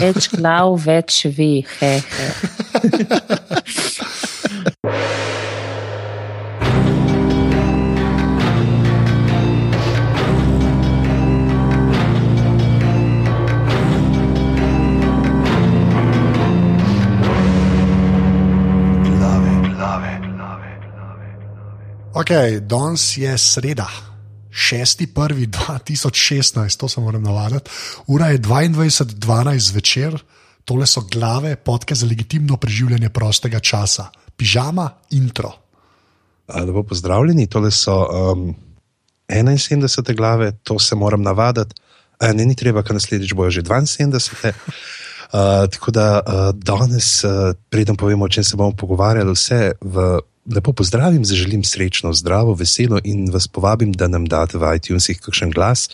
Več glav, več ve. He, he. Ok, danes je sreda, 6.1.2016, to se moram navaditi. Ura je 22.12 zvečer, tole so glave, podke za legitimno preživljanje prostega časa, pižama, intro. Lepo pozdravljeni, tole so um, 71 glave, to se moram navaditi. E, ne, ni treba, ker naslednjič bojo že 72. Uh, tako da uh, danes, uh, preden povemo, o čem se bomo pogovarjali, vse v lepo pozdravim, zaželim srečno, zdravo, veselo in vas povabim, da nam date v iTunesih kakšen glas.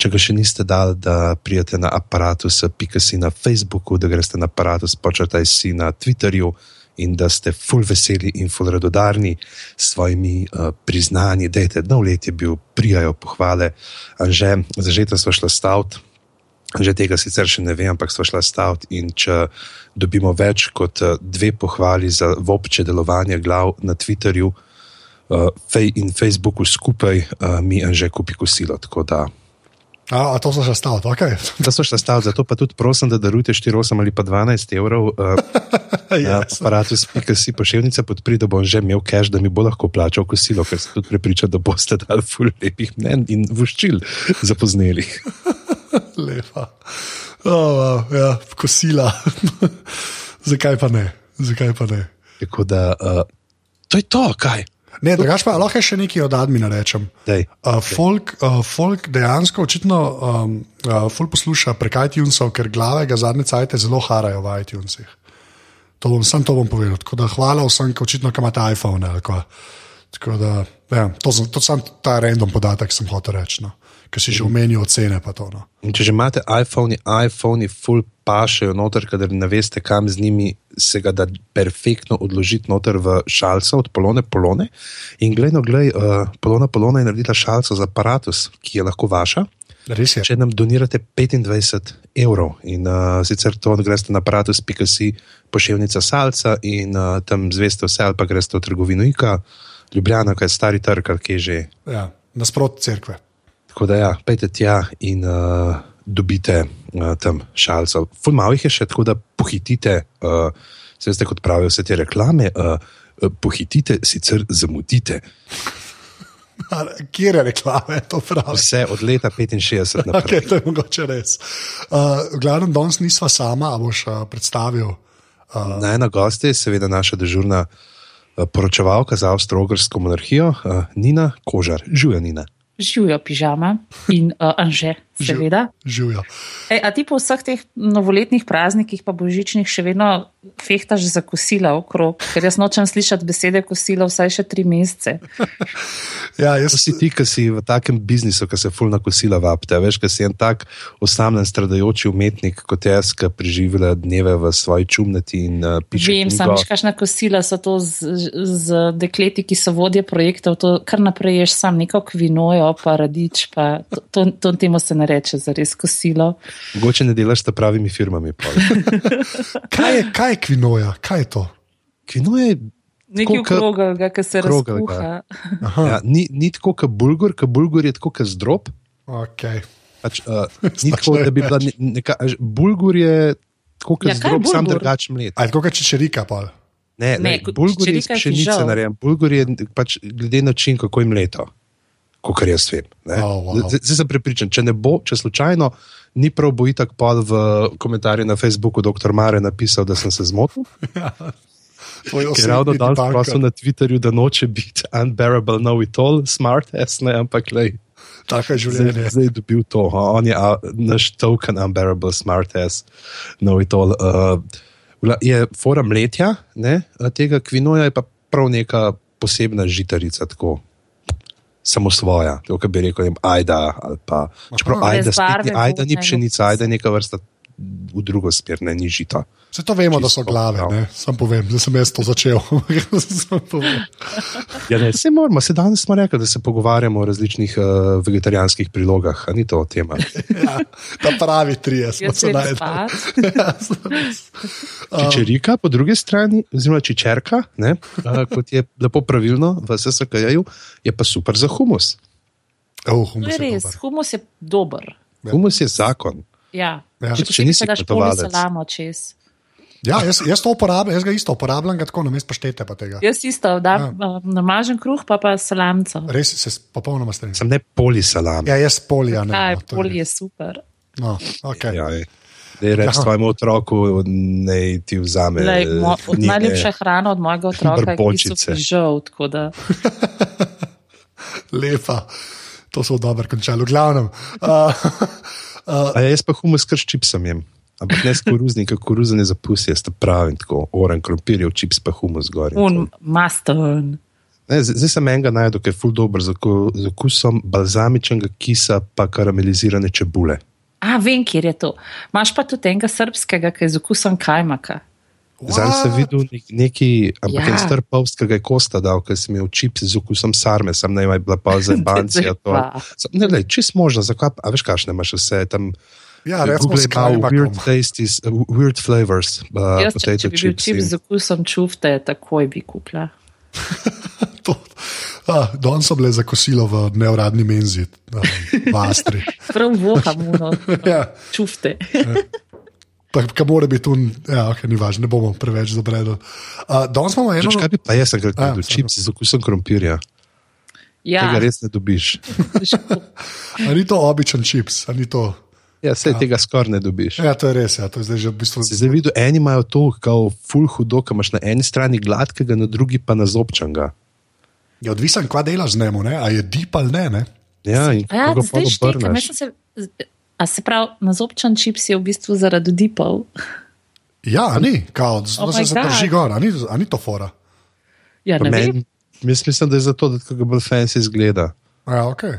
Če ga še niste dali, da prijete na aparatus, pika si na Facebooku, da greste na aparatus, počrtaj si na Twitterju in da ste full veseli in full radodarni s svojimi uh, priznanji. Dejte, nov let je bil, prijajo pohvale, že zažeta smo šla stavt. Že tega sicer še ne vem, ampak smo šla staviti. In če dobimo več kot eh, dve pohvali za vopče delovanje glav na Twitterju uh, in Facebooku skupaj, uh, mi je že kupi kosilo. Da, a, a to so še staviti, ok. Da so še staviti, zato pa tudi prosim, da darujete 4, 8 ali pa 12 evrov. Uh, ja, aparatu spika si pošiljnica podpri, da bom že imel cash, da mi bo lahko plačal kosilo, ker sem tudi prepričan, da boste dali ful lepih mnen in vuščil za poznelih. Lepa. Oh, wow, ja, kosila. Zakaj pa ne? Zakaj pa ne? Tako da, uh, to je to, kaj. Ne, drugač pa lahko še nekaj od admina rečem. Dej, uh, folk, uh, folk dejansko očitno um, uh, folk posluša prek iTunesov, ker glave ga zadnje cajte zelo harajo v iTunesih. To bom, sam to bom povedal. Tako da hvala vsem, ki očitno imate iPhone. Tako da, ja, to je samo ta random podatek, sem hotel reči. No ki si že omenil ocene. To, no. Če že imate iPhone, iPhone, full pašejo noter, ker ne veste, kam z njimi se ga da perfektno odložiti noter v šalce od polone polone. In gledno, gled, uh, polona polona je naredila šalco za aparatus, ki je lahko vaša. Če nam donirate 25 evrov in uh, sicer to greste na aparatus.si pošiljnica salca in uh, tam zveste vse, ali pa greste v trgovino IKA, Ljubljana, kaj je stari trg, ki je že. Ja, nasprot crkve. Tako da, ja, pejte tja in uh, dobite uh, tam šalce. Ful malo jih je še, tako da pohitite, uh, se veste, kot pravijo vse te reklame, uh, pohitite, sicer zamudite. Kje je reklame, to pravi? Vse od leta 65 naprej. Okay, to je mogoče res. Uh, Glavno, danes nisva sama, a boš uh, predstavil. Uh... Na ena gosti je seveda naša dežurna uh, poročevalka za avstralsko monarhijo, uh, Nina Kožar. Žuja, Nina živijo pižama in uh, anže, seveda. Živijo. E, a ti po vseh teh novoletnih praznikih, pa božičnih, še vedno fehtaš za kosila okrog, ker jaz nočem slišati besede kosila vsaj še tri mesece. ja, jaz si ti, ki si v takem biznisu, ki se fulna kosila vapte. Veš, ki si en tak osamljen, stradajoči umetnik kot jaz, ki preživela dneve v svoji čumnati in uh, piše. Vem, sam veš, kakšna kosila so to z, z dekleti, ki so vodje projektov, to kar naprej ješ sam neko kvinojo, pa radič, pa to, to, to temu se ne reče za res kosilo. Mogoče ne delaš s pravimi firmami. kaj, je, kaj je kvinoja? Kaj je to? Kvinoja je. Nekaj okroglega, ki se razkuha. Ja, ni, ni tako, kot bulgur, kot bulgur je tako, kot zdrob. Okay. Pač, uh, ni tako, da bi bila neka. Bulgur je tako, kot ja, zdrob, sam drugačen mlet. Ali kot čečerika pa? Ne, ne, ne bulgur je iz pšenice narejen. Bulgur je pač glede način, kako jim leto kot jaz vem. Oh, wow. Zdaj sem prepričan, če ne bo, če slučajno ni prav bo itak pa v komentarju na Facebooku dr. Mare napisal, da sem se zmotil. Ker je ravno danes prosil na Twitterju, da noče biti unbearable, no it all, smart, esne, ampak le. Tako je življenje. Zdaj, zdaj je dobil to, ha? on je a, naš token unbearable, smart, es, no it all. Uh, je fora mletja, ne? tega kvinoja je pa prav neka posebna žitarica. Tako samo svoja, kot bi rekel, jim, ajda. Pa, čeprav ajda, spet, ajda ni pšenica, ajda je neka vrsta v drugo smer, ne ni žito. Vse to vemo, da so Čisto glave, prav. ne? sam povem, da sem jaz to začel. Ja, ne, se moramo, se danes smo rekli, da se pogovarjamo o različnih uh, vegetarijanskih prilogah, a ni to tema. ja, ta pravi trije smo Jaz se grem najdli. spat. Ja. Čičerika, po drugi strani, oziroma čičerka, ne, uh, kot je lepo pravilno v SSKJ-ju, je pa super za humus. Oh, To humus je je res, dober. humus je dober. Humus je zakon. Ja. Ja. Če, Če nisi daš pol salamo čez. Ja, jaz, jaz to uporabljam, jaz ga isto uporabljam, ga tako namesto paštete pa tega. Jaz isto, da ja. namažem kruh, pa pa salamco. Res se popolnoma strinjam. Sem ne polisalam. Ja, jaz polija ne. Kaj, no, to je super. No, okay. Ja, je. Reči Ja. svojemu otroku, naj ti vzame. Lej, eh, mo, od knjige. najljubše hrane od mojega otroka je žal, tako da Lepa, to so dobro končali. V glavnem. Uh, A ja, jaz pa humus kar s čipsom jem. Ampak ne s koruznim, ker koruza ne zapusti, jaz to pravim tako. Oren krompirjev, čips pa humus gor. un master. Ne, zdaj sem enega najdel, ki je ful dobr z oku- z okusom balzamičnega kisa pa karamelizirane čebule. A, vem, kjer je to. Imaš pa tudi enega srpskega, ki je z okusom kajmaka. Zdaj sem videl nek, neki, ampak Ja. ja. en star povskega je kosta dal, ker sem imel čips z okusom sarme, sem naj bila pa za bancija. Sem- Ne, ne, čist možno, zakaj, a veš, kakšne imaš vse tam. ja, recimo Google s ima kajmakom. weird tastes, uh, weird flavors, uh, Jaz, če, če bi bil chips. čip in- z okusom čufte, takoj bi kupila. Ah, Danes so bile za kosilo v neuradni menzi, um, v Astri. Prav voham, no, Ja. čufte. Pa, ka mora biti tu, ja, okay, ni važno, ne bomo preveč zabredli. Uh, danes imamo eno. Veš, kaj bi pa jaz enkrat A, videl? sorry. Čips z okusom krompirja. Ja, Tega res ne dobiš. A ni to običajen čips, a ni to. Ja, vse tega skoraj ne dobiš. Ja, to je res, ja, to je zdaj že v bistvu. Si zdaj videl, eni imajo to, kao full hudo, ki imaš na eni strani gladkega, na drugi pa nazobčanga. Je odvisen, kva delaš z njim, a je dip ali ne. ne? Ja, in ja, zdaj sem Se, a se pravi, nazobčan čips je v bistvu zaradi dipov. Ja, ni, kao, zato Oh se zadrži gor, a ni, a ni to fora. Ja, ne vem. Jaz mislim, da je zato, da tako bolj fancy izgleda. Ja, okay.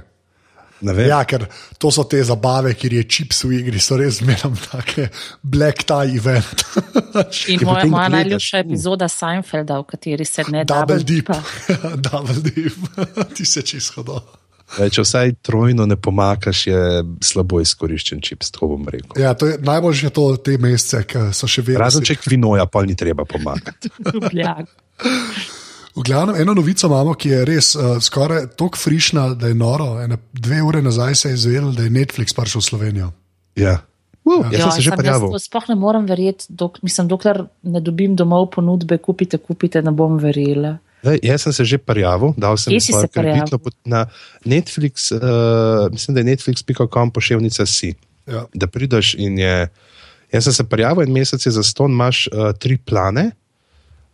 Ne vem. ja, ker to so te zabave, kjer je čips v igri, so res zmeram take black tie event. In moja, moja najljubša epizoda Seinfelda, v kateri se ne da. Double deep. Double deep. Ti se čisto hodo. Če vsaj trojno ne pomakaš, je slabo izkoriščen čips, tako bom rekel. Ja, to je najboljše to te mesece, ki so še vedno. Razen če kvinoja, pa ni treba pomagati. V glavnem, eno novico imamo, ki je res uh, skoraj tako frišna, da je noro. Ene, dve ure nazaj se je izvedelo, da je Netflix prišel v Slovenijo. Ja. Uh, jaz sem se že prijavil. Sploh ne morem verjeti, dok, mislim, dokler ne dobim domov ponudbe, kupite, kupite, ne bom verjela. Lej, jaz sem se že prijavil, dal sem svojo se prijavil? kreditno pot na Netflix, uh, mislim, da je netflix.com pošiljnica si. Ja. Da prideš in je. Jaz sem se prijavil en mesec za ston, imaš uh, tri plane.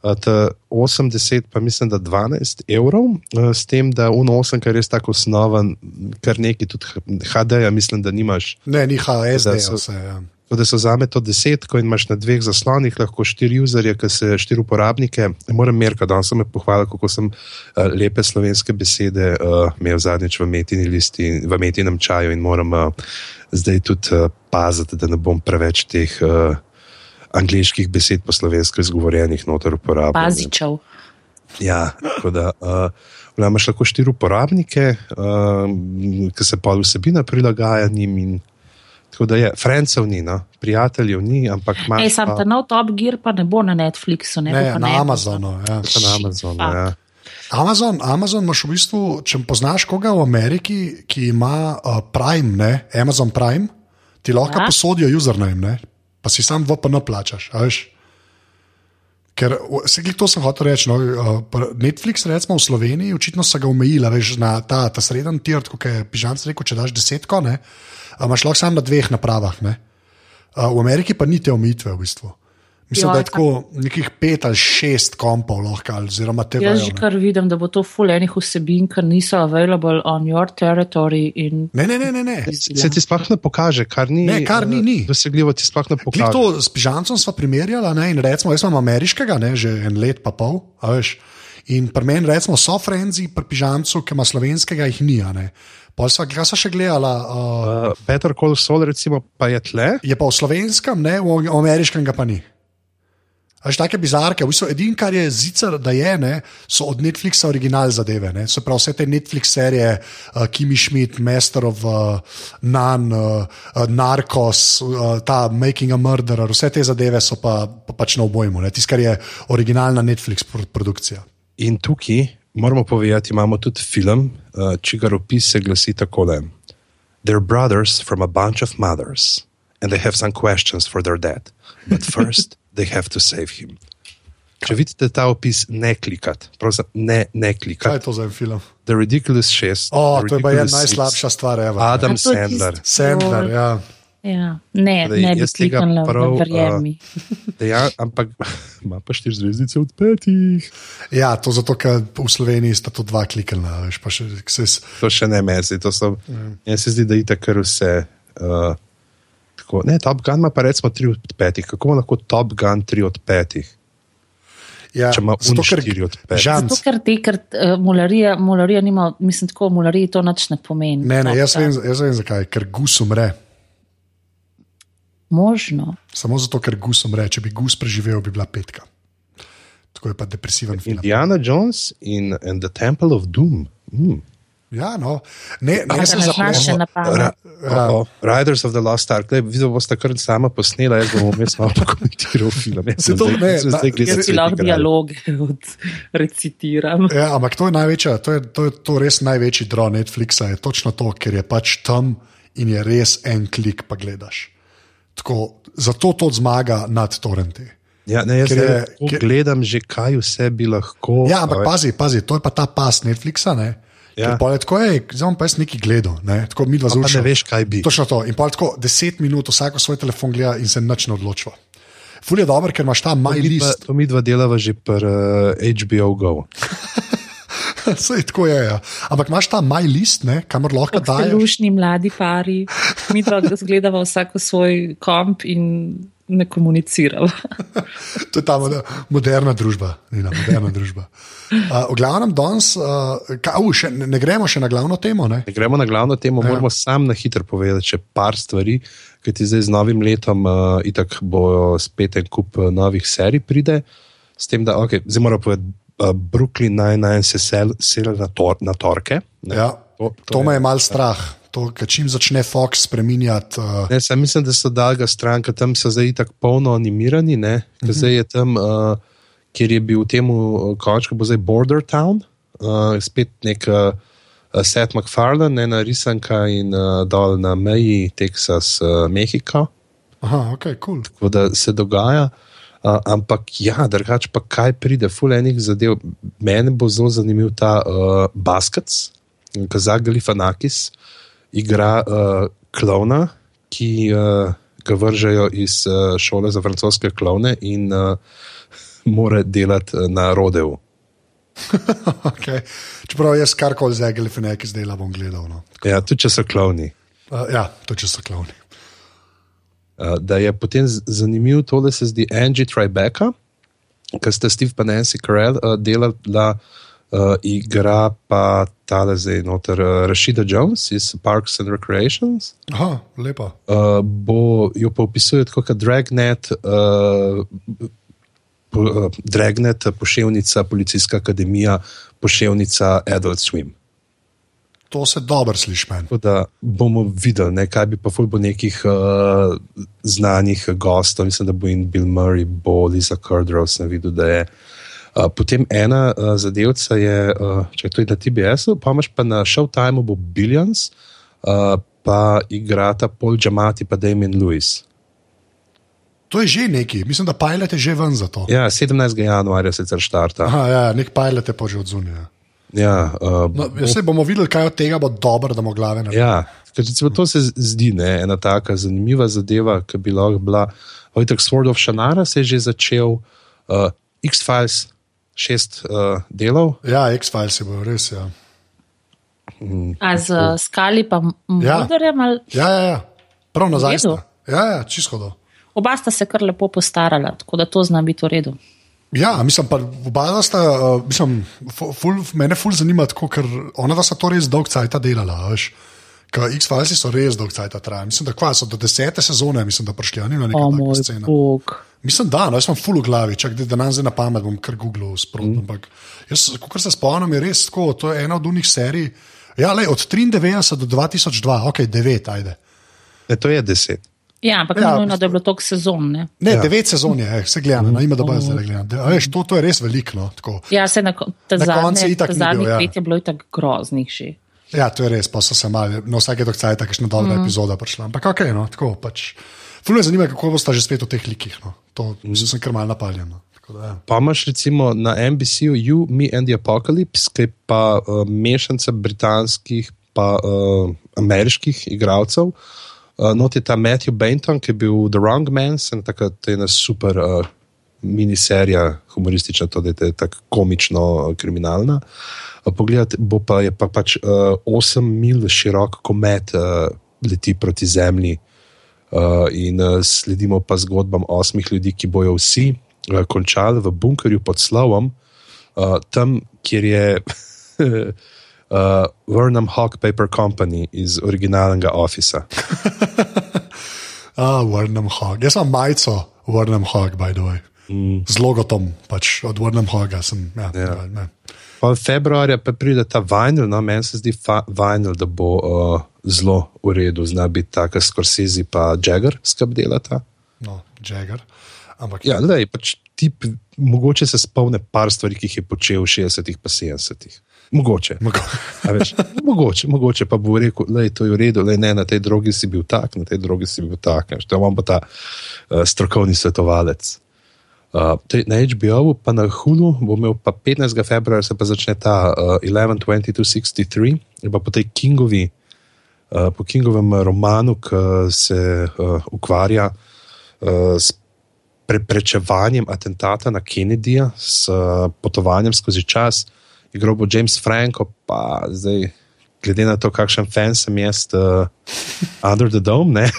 uh, ta 80, pa mislim, da 12 evrov, uh, s tem, da uno 8, kar je res tako osnoven, kar neki tudi HD-ja, mislim, da nimaš. Ne, ni HSD, Da so- vse. Ja. Tako da so zame to desetko in imaš na dveh zaslonih lahko štiri userje, ki se štiri uporabnike. Moram merka, da sem me pohvalil, kako sem uh, lepe slovenske besede uh, imel zadnjič v metini listi, v metinem čaju in moram uh, zdaj tudi uh, paziti, da ne bom preveč teh uh, angliških besed po slovensko izgovorjenih noter uporabljal. Pazičev. Ja, tako da uh, imaš lahko štiri uporabnike, uh, ki se pa vsebina prilagaja njim. In, tako da je, Francev ni, no? prijateljev ni, ampak imaš Ej, sam pa, ta nov Top Gear pa ne bo na Netflixu, ne, Ne, bo pa na na Amazonu. Ja. pa na Amazonu. Ja. Amazon, Amazon imaš v bistvu, če poznaš koga v Ameriki, ki ima uh, Prime, ne? Amazon Prime, ti lahko Ja. ja. posodijo username, ne? pa si sam VPN plačaš. Ker se to sem hotel reči. No, uh, Netflix, recimo v Sloveniji, očitno so ga omejili veš, na ta, ta sreden tir, kot je Pižanc rekel, če daš desetko, ne, imaš lahko samo na dveh napravah. Ne. Uh, v Ameriki pa ni te omejitve v bistvu. Mislim, Ja, da je tako nekih pet ali šest kompov lahko, ali oziroma te Jaz že kar vidim, da bo to full enih vsebin, ker niso available on your territory. In... Ne, ne, ne, ne. ne. Se ti sploh ne pokaže, kar ni, Ne, kar ni, eh, ni. dosegljivo, ti sploh ne Glej, pokaže. to s pižancem smo primerjali, ne, in recimo, jaz imam ameriškega, ne, že en let pa pol, a veš. In pri meni, recimo, so frenzi, pri pižamcu, ki ima slovenskega, jih ni. Pol sva, kaj sva še gledala? Uh, Uh, Better Call Saul, recimo, pa je tle. je pa v slovenskem, ne, v, ameriškem ga pa ni. Až take bizarke, v bistvu edino, kar je zicer, da je, ne, so od Netflixa original zadeve. Ne. So prav vse te Netflix serije, uh, Kimi Schmidt, Master of uh, None, uh, uh, Narcos, uh, ta Making a Murderer, vse te zadeve so pa, pa pač na obojmu, tisto, kar je originalna Netflix pro- produkcija. In tukaj moramo povedati, imamo tudi film, uh, čigar opis se glasi takole: They're brothers from a bunch of mothers, and they have some questions for their dad. But first, they have to save him. Če vidite ta opis, ne klikati, ne, ne Kaj je klikati. to za en film? The Ridiculous 6. O, The to je pa Ridiculous najslabša stvar, Eva. Adam Sandler. Sandler, ja. Ja. Ne, Torej, ne bi kliknila, prav, verjemi. Ja, ampak ima pa štiri zvezdice od petih. ja, to zato, ker v Sloveniji sta to dva kliknila, veš, pa še se. To še ne mezi. To so, mm. Jaz se zdi, da je tako vse. Uh, tako, ne, Top Gun ima pa recimo 3 od 5. Kako lahko Top Gun 3 od 5? Ja, Če ima zato, ker štiri od petih. Žanc, Zato, ker te, ker uh, mularija, mularija nima, mislim, tako mulariji to nič ne pomeni. Ne, ne, jaz vem, jaz vem zakaj. Ker gus umre. Možno. Samo zato, ker gus umre. Če bi gus preživel, bi bila petka. Tako je pa depresiven film. Indiana Jones in, and the Temple of Doom. Mm. Ja, no. ne, ne, sem ne? Ra, Ja. oh, oh, Riders of the Lost Ark, Glej, videl boste kar sama posnela, jaz bom vmes malo pokomentiral film. Jaz Se sem to zdaj- ne, jaz sem na- zdaj gledal Jaz si Sveti lahko Gral. dialoge od, recitiram. Ja, ampak to je največja, to je, to je to res največji draw Netflixa, je točno to, ker je pač tam in je res en klik, pa gledaš. Tako, zato to zmaga nad torrenti. Ja, ne, jaz Ker je- ker- gledam že, kaj vse bi lahko. Ja, ampak pazi, pazi, to je pa ta pas Netflixa. Ne? Ja. Ja. Tako je, zdaj pa jaz nekaj gledal, ne? tako mi dva zunaj. ne veš, kaj bi. Točno to. In pa tako deset minut vsako svoj telefon gleda in se nič ne odločiva. Ful je dobro, ker imaš ta dva- list. To mi dva delava že pri uh, HBO Go. Sej, tako je. Ja. Ampak imaš ta my list, ne, kamor lahko daješ. Lušni mladi pari, mi dva zgledava vsako svoj komp in ne komunicirava. To je ta moder, moderna družba. Nina, moderna družba. Uh, v glavnem, danes, uh, ka, uh, še, ne, ne gremo še na glavno temo. Ne? Ne gremo na glavno temo, ja. moramo sam na hitro povedati še par stvari, ki ti zdaj z novim letom uh, itak bo spet en kup novih serij pride. S tem, da okay, zdaj moramo povedati, uh, Brooklyn Nine-Nine se sel, sel na, tor, na torke. ne. Ja, To- to, to me je mal strah. To, čim začne Fox spremenjati. Uh, Ne, sam mislim, da so dalga stranka, tam so zdaj tako polno animirani, ne, mm -hmm. zdaj je tam, uh, kjer je bil temu uh, končku, bo zdaj Border Town, uh, spet nek uh, Seth MacFarlane, ena risanka in uh, dol na meji Teksas, uh, Mehika, aha, ok, kul. Cool. tako da se dogaja. Uh, ampak ja, drugače pa kaj pride, fulejnih zadev. Mene bo zelo zanimiv ta uh, Baskets, Kazak Galifanakis, igra uh, klovna, ki uh, ga vržejo iz uh, šole za francoske klovne in uh, mora delati uh, na rodevu. Okay. Čeprav jaz karkoli z Egeli Feneki zdaj la bom gledal. No. Ja, tudi če so klovni. Uh, ja, to če so klovni. Uh, da je potem z- zanimiv, tole se zdi Angie Tribeca, ki sta Steve pa Nancy Carell uh, delala, uh, igra pa tale zdaj noter uh, Rashida Jones iz Parks and Recreations. Aha, lepa. Uh, bo jo pa opisuje kot Dragnet, uh, po, uh, Dragnet, poševnica, policijska akademija, poševnica Adult Swim. To se dobro sliši meni. Da bomo videli, ne, kaj bi pa ful bo nekih uh, znanih gostov, mislim, da bo in Bill Murray, bo Lisa Kurdrow, sem videl, da je. Uh, potem ena uh, zadevca je, uh, če to je na TBS-u, pa imaš pa na Showtimeu bo Billions, uh, pa igrata Paul Giamatti pa Damien Lewis. To je že neki, mislim, da pilot je že ven za to. Ja, 17. januarja sicer štarta. Aha, ja, nek pilot je pa že od zunaj. Ja, uh, No, se bomo videli, kaj od tega bo dobro, da bomo glave naredili. Ja, ker recimo to se zdi ne, ena taka zanimiva zadeva, ki bi lahko bila. Ojtek Sword of Shannara se je že začel, uh, X-Files, šest uh, delov. Ja, X-Files je bil res. Ja, A z skali pa Ja. moderjem ali ja, ja, ja. prav nazaj. Ja, ja, čisto do. oba sta se kar lepo postarala, tako da to zna biti v redu. Ja, mislim, pa oba sta, uh, mislim, ful, mene ful zanima, tako, ker ona dva sta to res dolg cajt delala. Veš. X-Files so res dolg cajt trajali. Mislim, da kva, so do desete sezone, mislim, da prišli oni na neko oh, sceno. Bog. Mislim, da, no, jaz sem ful v glavi, čak da nam zdaj na pamet bom kar googlil sprotno. Mm. Ampak jaz, kot se spomnim, je res tako, to je ena od unih serij. Ja, lej, od 93 do 2002, ok, 9, ajde. E, to je 10. Ja, ampak ja, nujno, da je bilo toliko sezon. Ne, ne ja. devet sezon je, eh, vse gledano, no, ima da bo zdaj gledano. Veš, to, to je res veliko. No, ja, se na, na koncu je tako. Zadnjih bil, ja. pet je bilo tako groznih že. Ja, to je res, pa so se mali, no vsake dokaj je tako še dobra mm. epizoda prišla. Ampak ok, no, tako pač. Fulno je zanimivo, kako boste že spet v teh likih. No. To mm. sem kar mal napaljen. No. Ja. Pa imaš recimo na NBC-u You, Me and the Apocalypse, ki pa uh, mešanica britanskih pa uh, ameriških igralcev. Uh, not je ta Matthew Benton, ki je bil The Wrong Man, in takrat je ena super uh, miniserija, humoristična, tudi tako komično uh, kriminalna. Uh, Poglejte, bo pa je pa pač 8 uh, mil širok komet uh, leti proti Zemlji. Uh, in uh, sledimo pa zgodbam osmih ljudi, ki bojo vsi uh, končali v bunkerju pod slovom, uh, tam, kjer je uh, Vernam Hawk Paper Company iz originalnega Office. ah, Vernam Hawk. Jaz sem majico Vernam Hawk, by the way. Mm. Z logotom pač od Vernam Hawka sem. Ja, ja. Ne. Pa februarja pa pride ta vinyl, no, meni se zdi vinyl, da bo uh, zelo v redu, zna biti tako, Scorsese pa Jagger skrb delata. No, Jagger. Ampak... Ja, lej, pač tip, mogoče se spomne par stvari, ki jih je počel v 60-ih pa 70-ih. Mogoče. Veš, mogoče, mogoče pa bo rekel, da je to v redu, le ne na tej drugi si bil tak, na tej drugi si bil tak. To je vam pa ta uh, strokovni svetovalec. Uh, na HBO, pa na Hulu, bo imel pa 15. februarja, se pa začne ta uh, 11.22.63, in pa po tej Kingovi, uh, po Kingovem romanu, ki se uh, ukvarja uh, s preprečevanjem atentata na Kennedyja, s uh, potovanjem skozi čas igral bo James Franco, pa zdaj, glede na to, kakšen fan sem jaz, uh, Under the Dome.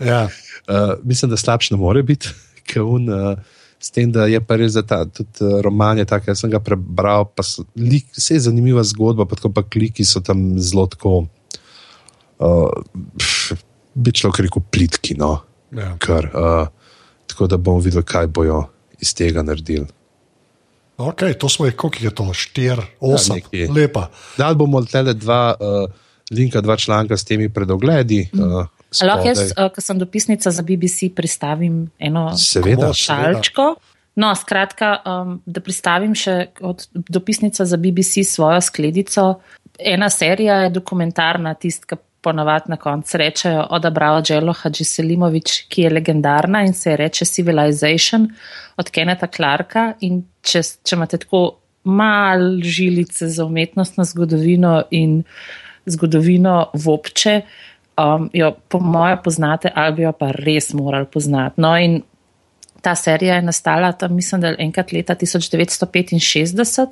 ja. uh, mislim, da slabš ne more biti, kaun. Uh, S tem, da je pa res ta tudi, uh, roman, tako da sem ga prebral, pa so, lik, vse je zanimiva zgodba, pa tako pa kliki so tam zelo tako, uh, bi človek rekel, plitki. No? Ja. Kar, uh, tako da bomo videli, kaj bojo iz tega naredili. Okay, to smo jih, koliko je to, 4, 8, ja, lepa. Dal bomo tele dva uh, linka, dva članka s temi predogledi. Uh, Lahko jaz, uh, ki sem dopisnica za BBC, pristavim eno šalčko. No, skratka, um, da pristavim še od dopisnica za BBC svojo skledico. Ena serija je dokumentarna, tista, ki ponavadi na koncu rečejo od Abrava Dželo Hadži Selimovič, ki je legendarna in se reče Civilization od Keneta Clarka. In če, če imate tako mal žilice za umetnostno zgodovino in zgodovino vopče, um, jo po moje poznate ali bi jo pa res morali poznati. No ta serija je nastala tam, mislim, da enkrat leta 1965.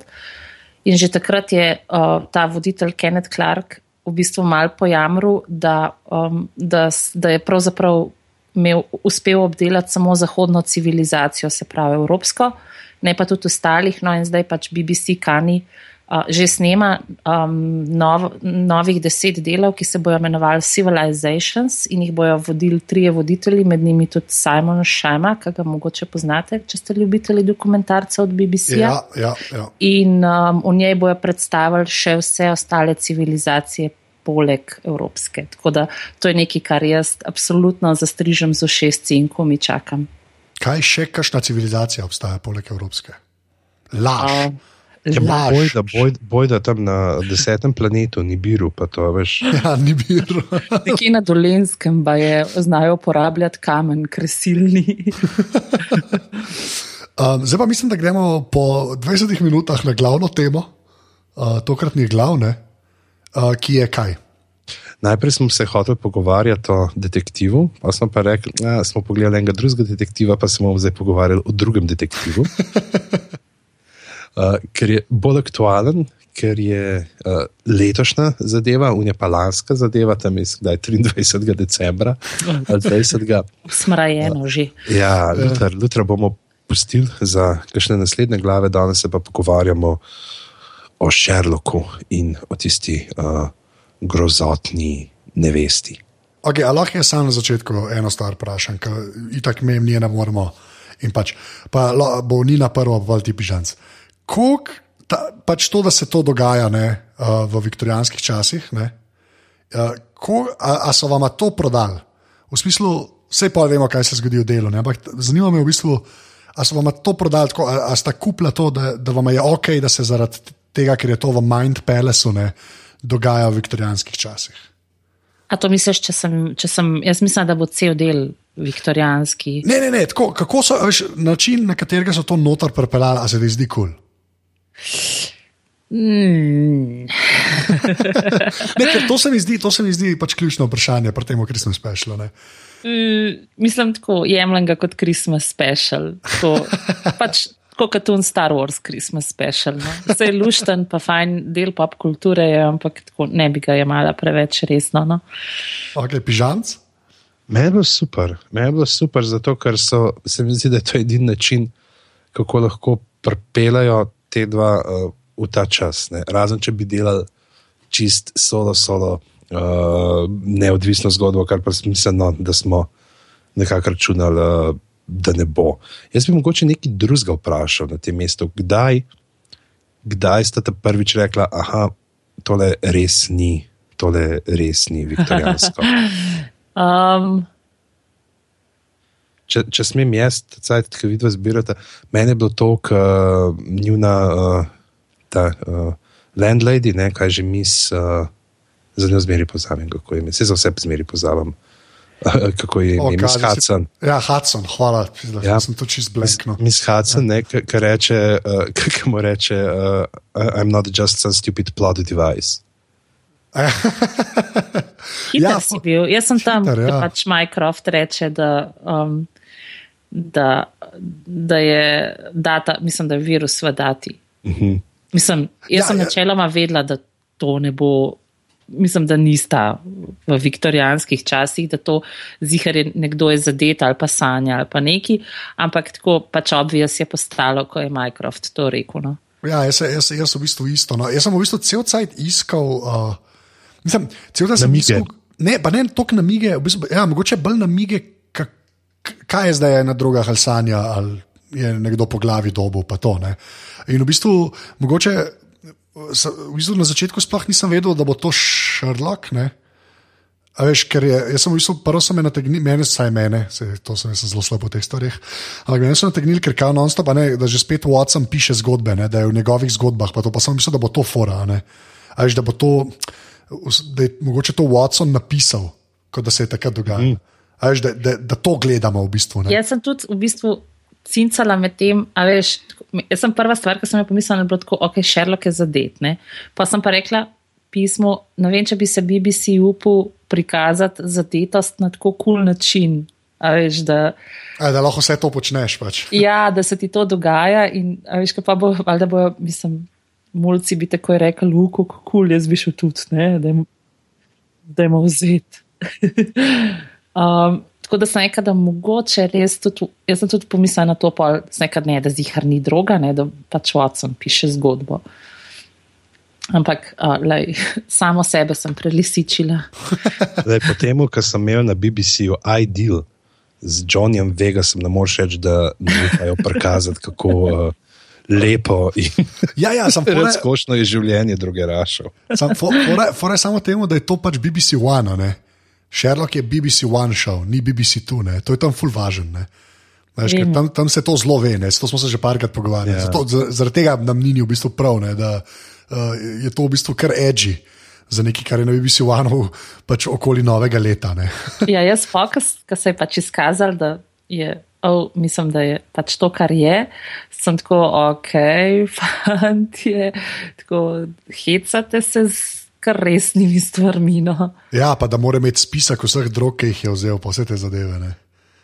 In že takrat je uh, ta voditelj Kenneth Clark v bistvu mal pojamru, da, um, da, da je pravzaprav imel, uspel obdelati samo zahodno civilizacijo, se pravi evropsko, ne pa tudi ostalih. No in zdaj pač BBC Kani uh, že snema um, nov, novih deset delov, ki se bojo imenovali Civilizations in jih bojo vodili trije voditelji, med njimi tudi Simon Šema, ki ga mogoče poznate, če ste ljubitelji dokumentarcev od BBC-ja. Ja, ja, ja. In um, v njej bojo predstavili še vse ostale civilizacije poleg evropske. Tako da to je nekaj, kar jaz absolutno zastrižem z ošesci in ko mi čakam. Kaj še, kakšna civilizacija obstaja poleg evropske? Laž. Če boj, da, boj, boj, da tam na desetem planetu ni biru, pa to veš. Ja, ni biru. Nekje na dolenskem pa je znajo uporabljati kamen, kresilni. um, zdaj pa mislim, da gremo po 20 minutah na glavno temo, uh, tokrat ni glavne, uh, ki je kaj. Najprej smo se hoteli pogovarjati o detektivu, pa smo pa rekli, da smo pogledali enega drugega detektiva, pa se bomo zdaj pogovarjali o drugem detektivu. uh, ker je bolj aktualen, ker je uh, letošnja zadeva, unija pa lanska zadeva, tam je zdaj 23. decembra. Smrajeno uh, že. Ja, jutri bomo pustili za kakšne naslednje glave, danes se pa pogovarjamo o Sherlocku in o tisti uh, grozotni nevesti. Okay, lahko jaz samo na začetku eno stvar vprašam, ker itak me mi ne moremo. Pač, pa bo ni na prvo, pa ti pižanc. Kuk, ta, pač to, da se to dogaja ne, uh, v viktorijanskih časih, ne, uh, kuk, a, a so vam to prodali? V smislu, vse pa vemo, kaj se zgodi v delu. Ne, ampak zanima me v bistvu, a so vam to prodali, tako, a, a sta kupila to, da, da vam je ok, da se zaradi tega, ker je to v Mind Palace, ne, dogaja v viktorijanskih časih. A to misliš, če sem, če sem, jaz mislim, da bo cel del viktorijanski. Ne, ne, ne, tako, kako so, veš, način, na katerega so to notor prepeljali, a se ti zdi kul. Cool? Mm. ne, to se mi zdi, to se mi zdi pač ključno vprašanje pri tem, kar sem spešil. Mm, mislim, tako jemljem ga kot Christmas special. To, pač, kot katun Star Wars Christmas special. No? Vse je lušten, pa fajn del pop kulture je, ampak tako, ne bi ga jemala preveč resno. No? Ok, pižanc. Meni je bilo super, meni je bilo super, zato ker so, se mi zdi, da je to edini način, kako lahko prepelajo te dva uh, v ta čas. Ne? Razen če bi delali čist solo, solo, uh, neodvisno zgodbo, kar pa mislim, no, da smo nekako računali. Uh, da ne bo. Jaz bi mogoče nekaj drugega vprašal na tem mestu. Kdaj, kdaj ste ta prvič rekla, da tole res ni, tole res ni viktorijansko? um. Če, če smem jaz, cajt, ki vidva zbirata, meni je bilo to, kar njuna uh, ta, uh, landlady, ne, kaj že mis, uh, za njo zmeri pozavim, kako je, se za vse zmeri pozavim. kako je ime, Miss Hudson. Ja, Hudson, hvala, da ja. sem to čist bleskno. Miss Hudson, ja. ki reče, uh, kako mu reče, uh, I'm not just some stupid plot device. Hiter ja, si bil. Jaz sem tam, da ja. pač Mycroft reče, da, um, da, da je data, mislim, da je virus v dati. Uh mhm. -huh. Mislim, jaz ja, sem ja. načeloma vedela, da to ne bo mislim, da nista v viktorijanskih časih, da to zihar je nekdo je zadet ali pa sanja ali pa neki, ampak tako pač obvijes je postalo, ko je Microsoft to rekel. No. Ja, jaz, jaz, jaz sem v bistvu isto. No. Jaz sem v bistvu cel cajt iskal, uh, mislim, cel cajt sem iskal. Ne, pa ne toliko na mige, v bistvu, ja, mogoče bolj na mige, kaj je zdaj ena druga ali sanja ali je nekdo po glavi dobo, pa to. Ne. In v bistvu, mogoče v bistvu na začetku sploh nisem vedel, da bo to Sherlock. Ne? A veš, ker je, jaz sem v bistvu prvo sem nategnil, mene, saj mene, se, to sem zelo slabo v teh stvarih. Ampak meni so nategnili, ker kao non-stop, da že spet Watson piše zgodbe, ne, da je v njegovih zgodbah, pa to pa sem mislil, da bo to fora. Ne. A veš, da bo to, da je mogoče to Watson napisal, kot da se je takrat dogajalo. Mm. A veš, da, da, da to gledamo v bistvu. Ne. Jaz sem tudi v bistvu cincala med tem, a veš, jaz sem prva stvar, ki sem jo pomislila, da je bilo tako, ok, Sherlock je zadet. Ne? Pa sem pa rekla pismo, ne vem, če bi se BBC upal prikazati zadetost na tako kul cool način. Veš, da, a, da lahko vse to počneš. Pač. Ja, da se ti to dogaja. In, veš, pa bo, da bo, mislim, mulci bi tako rekli, luko, kul je zvišal tudi, ne, da je mu vzet. um, Tako da sem rekla, da mogoče res tudi, jaz sem tudi pomislila na to, se nekaj ne, da zihar ni droga, ne, da pač Watson piše zgodbo. Ampak uh, lej, samo sebe sem prelisičila. Zdaj, po tem, kar sem imel na BBC-ju Ideal z Johnnyjem Vegasom, ne moreš reči, da ne morejo prikazati, kako uh, lepo in ja, ja, razkošno je življenje druge rašov. Samo temu, da je to pač BBC One. Sherlock je BBC One show, ni BBC Two, ne? to je tam full važen. Veš, tam, tam se to zelo ve, ne? to smo se že parkrat pogovarjali. Yeah. Ja. Zato, zaradi tega nam ni v bistvu prav, ne? da uh, je to v bistvu kar edgy. Za nekaj, kar je na BBC One, pač okoli novega leta. ja, jaz ki se je pač izkazal, da je, oh, mislim, da je pač to, kar je, sem tako, ok, fanti, tako hecate se z kar resnimi stvarmi. No. Ja, pa da mora imeti spisek vseh drog, ki jih je vzel, pa vse te zadeve. Ne?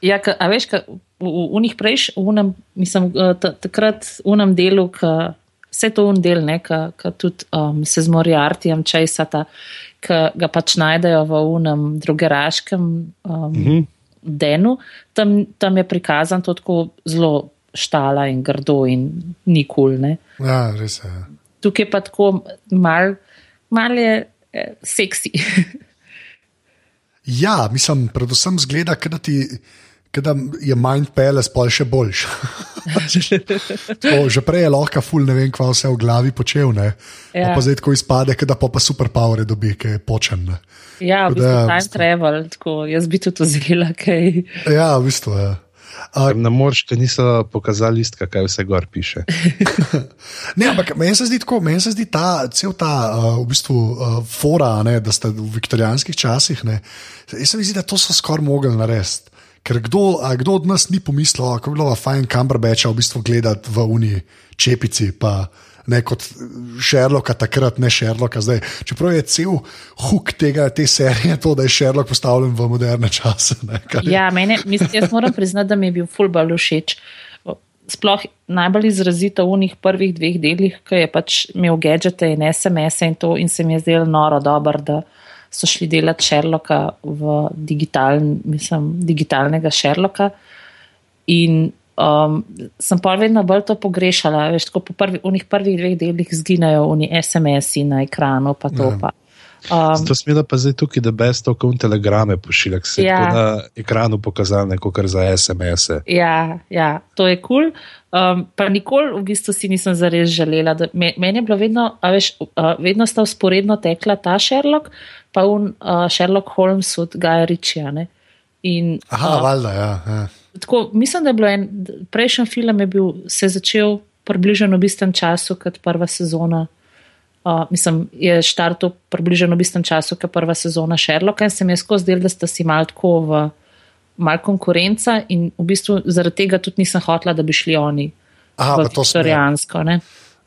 Ja, ka, a veš, ka, v, v njih prejš, v unem, mislim, eh, takrat v unem delu, ka, vse to un del, ki tudi um, se z Moriartijem česata, ki ga pač najdejo v unem drugeraškem um, mm -hmm. denu, tam, tam je prikazan to tako zelo štala in grdo in nikul. Ja, res je. Ja. Tukaj pa tako mal, mal je eh, seksi. ja, mislim, predvsem zgleda, da ti da je Mind Palace pa še boljši. že prej je lahko ful, ne vem, kva vse v glavi počel, ja. pa zdaj tako izpade, da pa, pa super power dobi, ki je počen. Ne. Ja, v bistvu je time travel, tako jaz bi tudi vzela kaj. Ja, v bistvu je. Ja. Uh, na morš, ki niso pokazali listka, kaj vse gor piše. ne, ampak meni se zdi tako, meni se zdi ta cel ta uh, v bistvu uh, fora, ne, da ste v viktorijanskih časih. Ne, jaz se mi zdi, da to so skoraj mogli narediti. Ker kdo, kdo od nas ni pomislil, kako bi bilo fajn Cumberbeča v bistvu gledati v Uniji, čepici, pa ne kot Sherlocka, takrat ne Sherlocka zdaj. Čeprav je cel huk tega, te serije, to, da je Sherlock postavljen v moderne čase. Ne, ja, mene, mislim, jaz moram priznati, da mi je bil fulbal všeč. Sploh najbolj izrazito v njih prvih dveh delih, ki je pač imel gadžete in SMS in to, in se mi je zdelo noro dobro so šli delati Sherlocka v digitaln, mislim, digitalnega Sherlocka. In um, sem pa vedno bolj to pogrešala, veš, tako po prvi, prvih dveh delih zginejo oni SMS-i na ekranu, pa to ja. pa. Um, Zato smo pa zdaj tukaj, da brez to, kot telegrame pošilja, se ja. na ekranu pokazali, kot za SMS. -e. Ja, ja, to je kul. Cool. Um, pa nikoli v bistvu si nisem zares želela. Meni je bilo vedno, veš, uh, vedno sta usporedno tekla ta Sherlock, pa un uh, Sherlock Holmes od Gaja Ričija. Aha, uh, valjda, ja. ja. Tako, mislim, da je bil en prejšnji film, je bil, se začel približno v istem času kot prva sezona. Uh, mislim, je štartil približno v istem času kot prva sezona Sherlocka in se mi je skozi zdel, da sta si mal tako v mal konkurenca in v bistvu zaradi tega tudi nisem hotla, da bi šli oni. Aha, to je stojansko.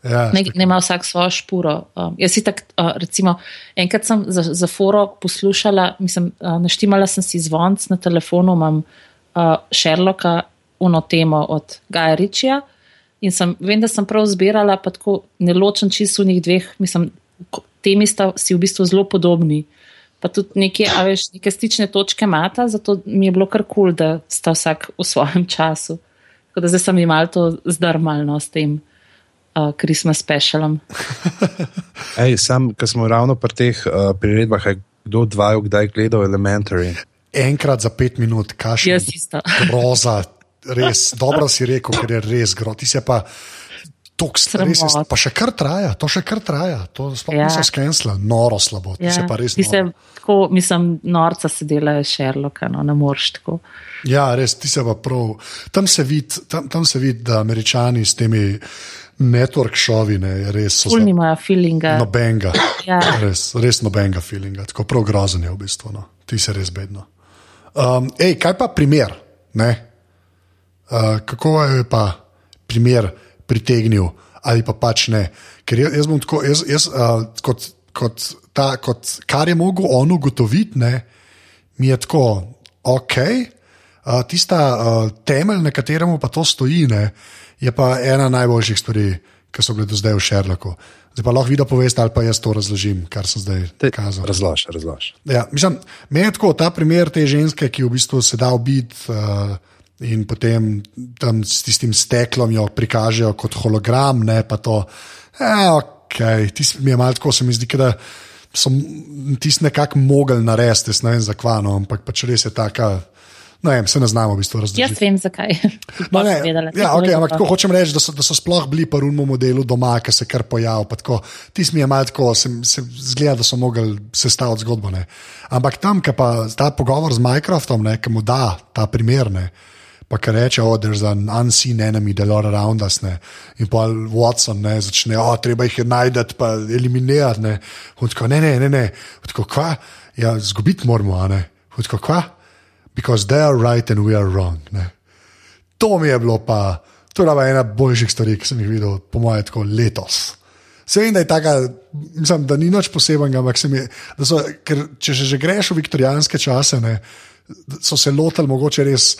Ja, ne, ne ima vsak svojo špuro. Um, jaz si tako, uh, recimo, enkrat sem za, za foro poslušala, mislim, uh, naštimala sem si zvonc na telefonu, imam uh, Sherlocka, uno temo od Gaja Ričija in sem, vem, da sem prav zbirala, pa tako ne ločen čisto v njih dveh, mislim, temi sta si v bistvu zelo podobni. Pa tudi neke, veš, neke stične točke imata, zato mi je bilo kar kul, cool, da sta vsak v svojem času. Tako da zdaj sem imel to zdrmalno s tem uh, Christmas specialom. Ej, sam, ko smo ravno pri teh uh, priredbah, kdo dvajo, kdaj gledal Elementary? Enkrat za pet minut, kaš. Jaz isto. Roza, res, dobro si rekel, ker je res groti se pa. Res, pa še kar traja, to še kar traja, to sploh ja. niso skensla, noro slabo. Ja. Se pa res ti se, tako, mislim, norca se delajo Sherlocka, no, ne moreš tako. Ja, res, ti se pa prav. Tam se vidi, tam, tam se vidi, da američani s temi network šovi, ne, res so. Spolni imajo feelinga. Nobenega. ja. Res, res nobenega feelinga, tako prav grozen je v bistvu, no. ti se res bedno. Um, ej, kaj pa primer? Uh, kako je pa primer pritegnil ali pa pač ne? Ker jaz, jaz bom tako, jaz, jaz, uh, kot, kot, ta, kot kar je mogel on ugotoviti, ne, mi je tako, ok. Uh, tista uh, temelj, na katerem pa to stoji, ne, je pa ena najboljših stvari, ki so bile do zdaj v Šerloku. Zdaj pa lahko vi, da poveste, ali pa jaz to razložim, kar sem zdaj kazal. Razloži, razloži. Ja, mislim, meni je tako ta primer te ženske, ki v bistvu se da ubiti. Uh, In potem tam s tistim steklom jo prikažejo kot hologram, ne pa to. Eh, ok, tisti mi je malo tako, se mi zdi, da so tisti nekako mogli narediti, ne vem zakaj, no, ampak pač res je taka. Ne vem, se ne znamo v bistvu razumeti. Jaz vem, zakaj. No, ne, ja, okay, ampak tako hočem reči, da so, da so sploh bili po rumu modelu doma, ki se kar pojavil. Ti smo jim malo tako, se, se zgleda, da so mogli sestaviti zgodbo. Ne. Ampak tam, ki pa ta pogovor z Microsoftom, ki mu da ta primer, ne, pa ki reče, oh, there's an unseen enemy, that are around us. Ne. In pa Watson ne, začne, oh, treba jih je najti, pa eliminirati. Ne. Tako, ne, ne, ne, ne. Tako, kva? Ja, zgubiti moramo, a ne. Tako, kva? Because they are right and we are wrong. Ne. To mi je bilo pa, to je bila ena boljših stvari, ki sem jih videl, po mojem, tako letos. Se vem, da je taka, mislim, da ni nič posebenega, ampak se mi, da so, ker če že greš v viktorijanske čase, ne, so se lotili mogoče res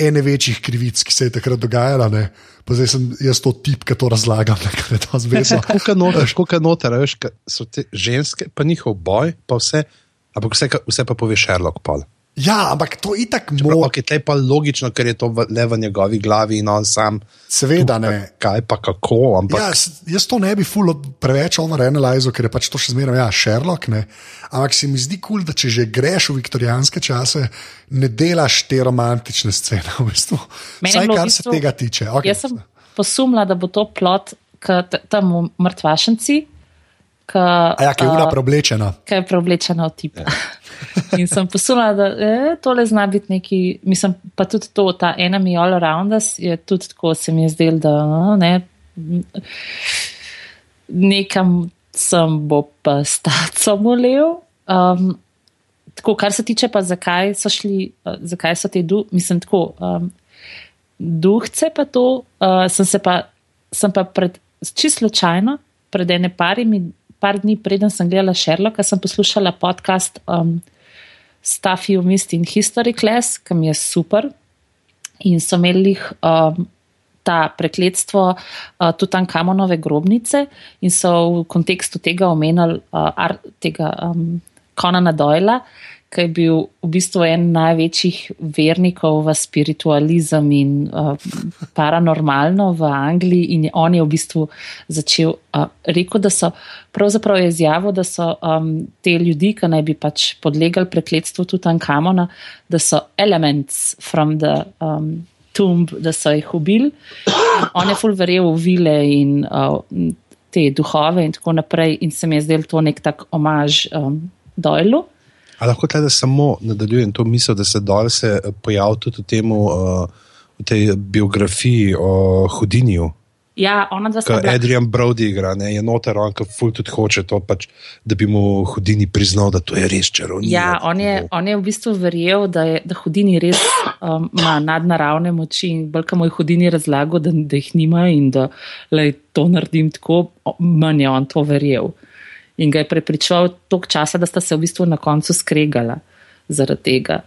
ene večjih krivic, ki se je takrat dogajala. Ne. Pa zdaj sem jaz to tip, ki to razlagam, ker je to zvezda. Kako noter, veš, so te ženske, pa njihov boj, pa vse, ampak vse, vse pa pove Sherlock Paul. Ja, ampak to je tako možno. Okay, to je pa logično, ker je to le v njegovi glavi in on sam. Seveda ne. Kaj pa kako? Ampak... Ja, jaz to ne bi fulo preveč overanalizal, ker je pač to še zmeraj, ja, Sherlock. Ne. Ampak se mi zdi kul, cool, da če že greš v viktorijanske čase, ne delaš te romantične scene. V bistvu. Vsaj kar se tega tiče. Okay. Jaz sem posumla, da bo to plot, tam v mrtvašenci. Ka, ja, ki je ura preoblečena. Ki je preoblečena v tipa. Ja. In sem posumila, da je tole zna biti neki, mislim, pa tudi to, ta enemy all around us je tudi tako, se mi je zdelo, da no, ne, nekam sem bo pa staco molil. Um, tako, kar se tiče pa, zakaj so šli, uh, zakaj so te duh, mislim, tako, um, duhce pa to, uh, sem se pa, sem pa pred, čisto slučajno, pred ene parimi, par dni, preden sem gledala Sherlocka, sem poslušala podcast. Um, Stuff You Missed in History Class, ki mi je super. In so imeli um, ta prekletstvo uh, Tutankamonove grobnice, in so v kontekstu tega omenjali uh, tega um, Konana Doyla, ki je bil v bistvu en največjih vernikov v spiritualizem in uh, paranormalno v Angliji. In on je v bistvu začel uh, reči, da so pravzaprav izjavili, da so um, te ljudi, ki naj bi pač podlegali prekletstvu Tutankamona, da so elements from the. Um, Tumb, da so jih ubili. On je full verjel v vile in uh, te duhove, in tako naprej. In se mi je zdel to nek tak omaž um, Dojlu. Ali lahko tle, da samo nadaljujem to misel, da se dol se pojavlja tudi v, temu, uh, v tej biografiji o Hudinju? Ja, ona dva sta. Adrian Brody igra, ne, je noter, on pa ful tudi hoče to, pač, da bi mu Hudini priznal, da to je res čarovnik. Ja, on je, on je v bistvu verjel, da, je, da Hudini res um, ima nadnaravne moči in bolj, kam je Hudini razlagal, da, da jih nima in da lej, to naredim tako, manj je on to verjel in ga je prepričal toliko časa, da sta se v bistvu na koncu skregala zaradi tega,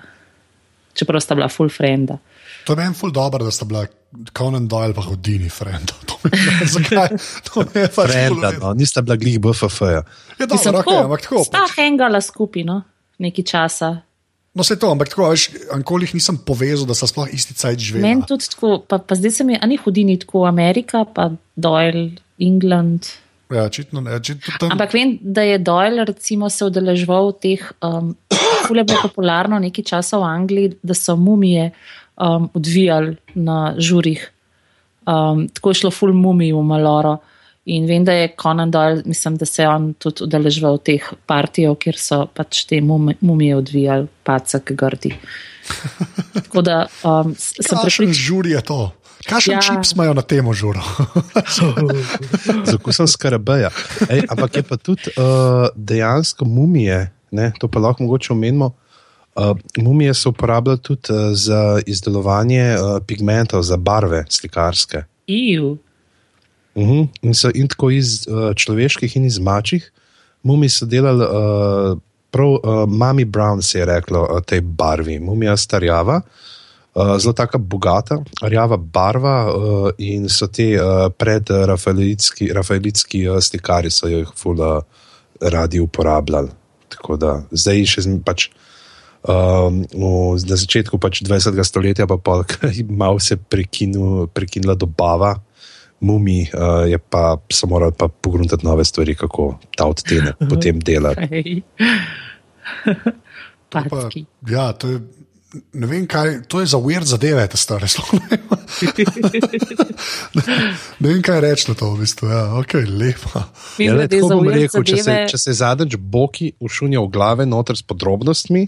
čeprav sta bila full frenda. To je meni full dobro, da sta bila Conan Doyle pa hodini frenda. Zakaj? To je pač frenda, no, nista bila glih BFF. -ja. Ja, dobro, okay, ampak tako. Sta pač. hengala skupino nekaj časa. No, se to, ampak tako, veš, ankoli jih nisem povezal, da so sploh isti cajt živeli. Meni tudi tako, pa, pa zdaj se mi, a ni hodini tako, Amerika, pa Doyle, England. Ja, očitno ne. Tam... Ampak vem, da je Doyle recimo, se udeležval v teh, um, kule bo popularno nekaj časa v Angliji, da so mumije um, odvijali na žurih. Um, tako je šlo ful mumij v Maloro. In vem, da je Conan Doyle, mislim, da se je on tudi udeležval v teh partijah, kjer so pač te mumije odvijali, pacak grdi. Tako da um, sem prišel. Žuri je to. Kakšen ja. čips imajo na tem žuru? Zakusen skarabeja. Ampak je pa tudi uh, dejansko mumije, ne, to pa lahko mogoče omenimo. Uh, mumije se uporabljajo tudi uh, za izdelovanje uh, pigmentov, za barve slikarske. Uh -huh. in, so, in tako iz uh, človeških in iz mačjih. Mumi so delali, uh, prav uh, Mami Brown se je reklo o tej barvi, mumija starjava. Uh, zelo tako bogata, rjava barva uh, in so ti uh, eh, predrafaelitski uh, slikari, so jih fula radi uporabljali. Tako da zdaj še zmeraj. Pač, Um, v, na začetku pač 20. stoletja, pa je malo se prekinul, prekinila dobava, mumi, uh, je pa se moral pa pogruntati nove stvari, kako ta odtenek potem dela. ja, to je ne vem, kaj to je za weird zadeve, te stare slove. ne vem, kaj reči na to, v bistvu. Ja, ok, lepo. Ja, ne, tako bom rekel, če se, če se zadnjič boki ušunja v glave, noter s podrobnostmi,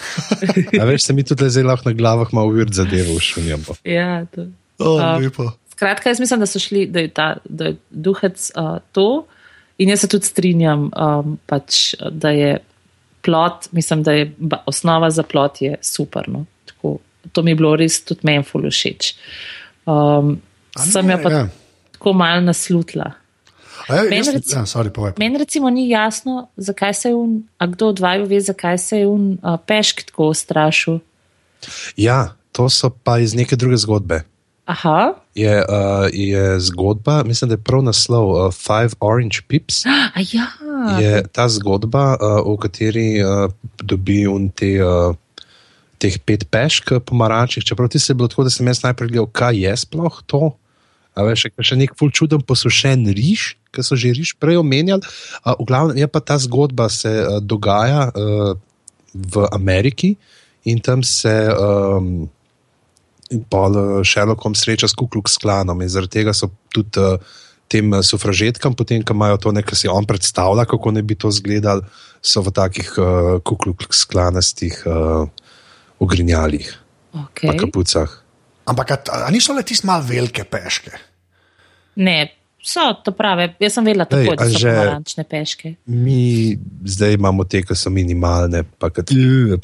a veš, se mi tudi zdaj lahko na glavah malo weird zadeve ušunjamo. Ja, to. Oh, uh, skratka, jaz mislim, da so šli, da je, ta, da je duhec uh, to. In jaz se tudi strinjam, um, pač, da je plot, mislim, da je osnova za plot je super. No? Tako, to mi je bilo res tudi meni všeč. Um, sem jo pa ja. tako malo naslutila. Meni recimo, ja, men recimo ni jasno, zakaj se je un, a kdo od vaju ve, zakaj se je un uh, pešk tako strašil. Ja, to so pa iz neke druge zgodbe. Aha. Je, uh, je zgodba, mislim, da je prav naslov uh, Five Orange Pips. Ja. Je ta zgodba, uh, v kateri uh, dobi un te. Uh, teh pet pešk pomarančih, čeprav ti se je bilo tako, da sem jaz najprej gledal, kaj je sploh to. A veš, še nek ful čuden posušen riž, ki so že riž prej omenjali. Uh, v glavnem je pa ta zgodba se uh, dogaja uh, v Ameriki in tam se um, pol Sherlockom sreča s Kukluk sklanom in zaradi tega so tudi uh, tem sufražetkam, potem, ko imajo to nekaj, si on predstavlja, kako ne bi to izgledali, so v takih uh, Kukluk sklanastih uh, ogrinjalih, okay. kapucah. Ampak, ali niso le tiste malo velike peške? Ne, so to prave. Jaz sem vedela, tako, Ej, da so oranžne peške. Mi zdaj imamo te, ki so minimalne. Kad,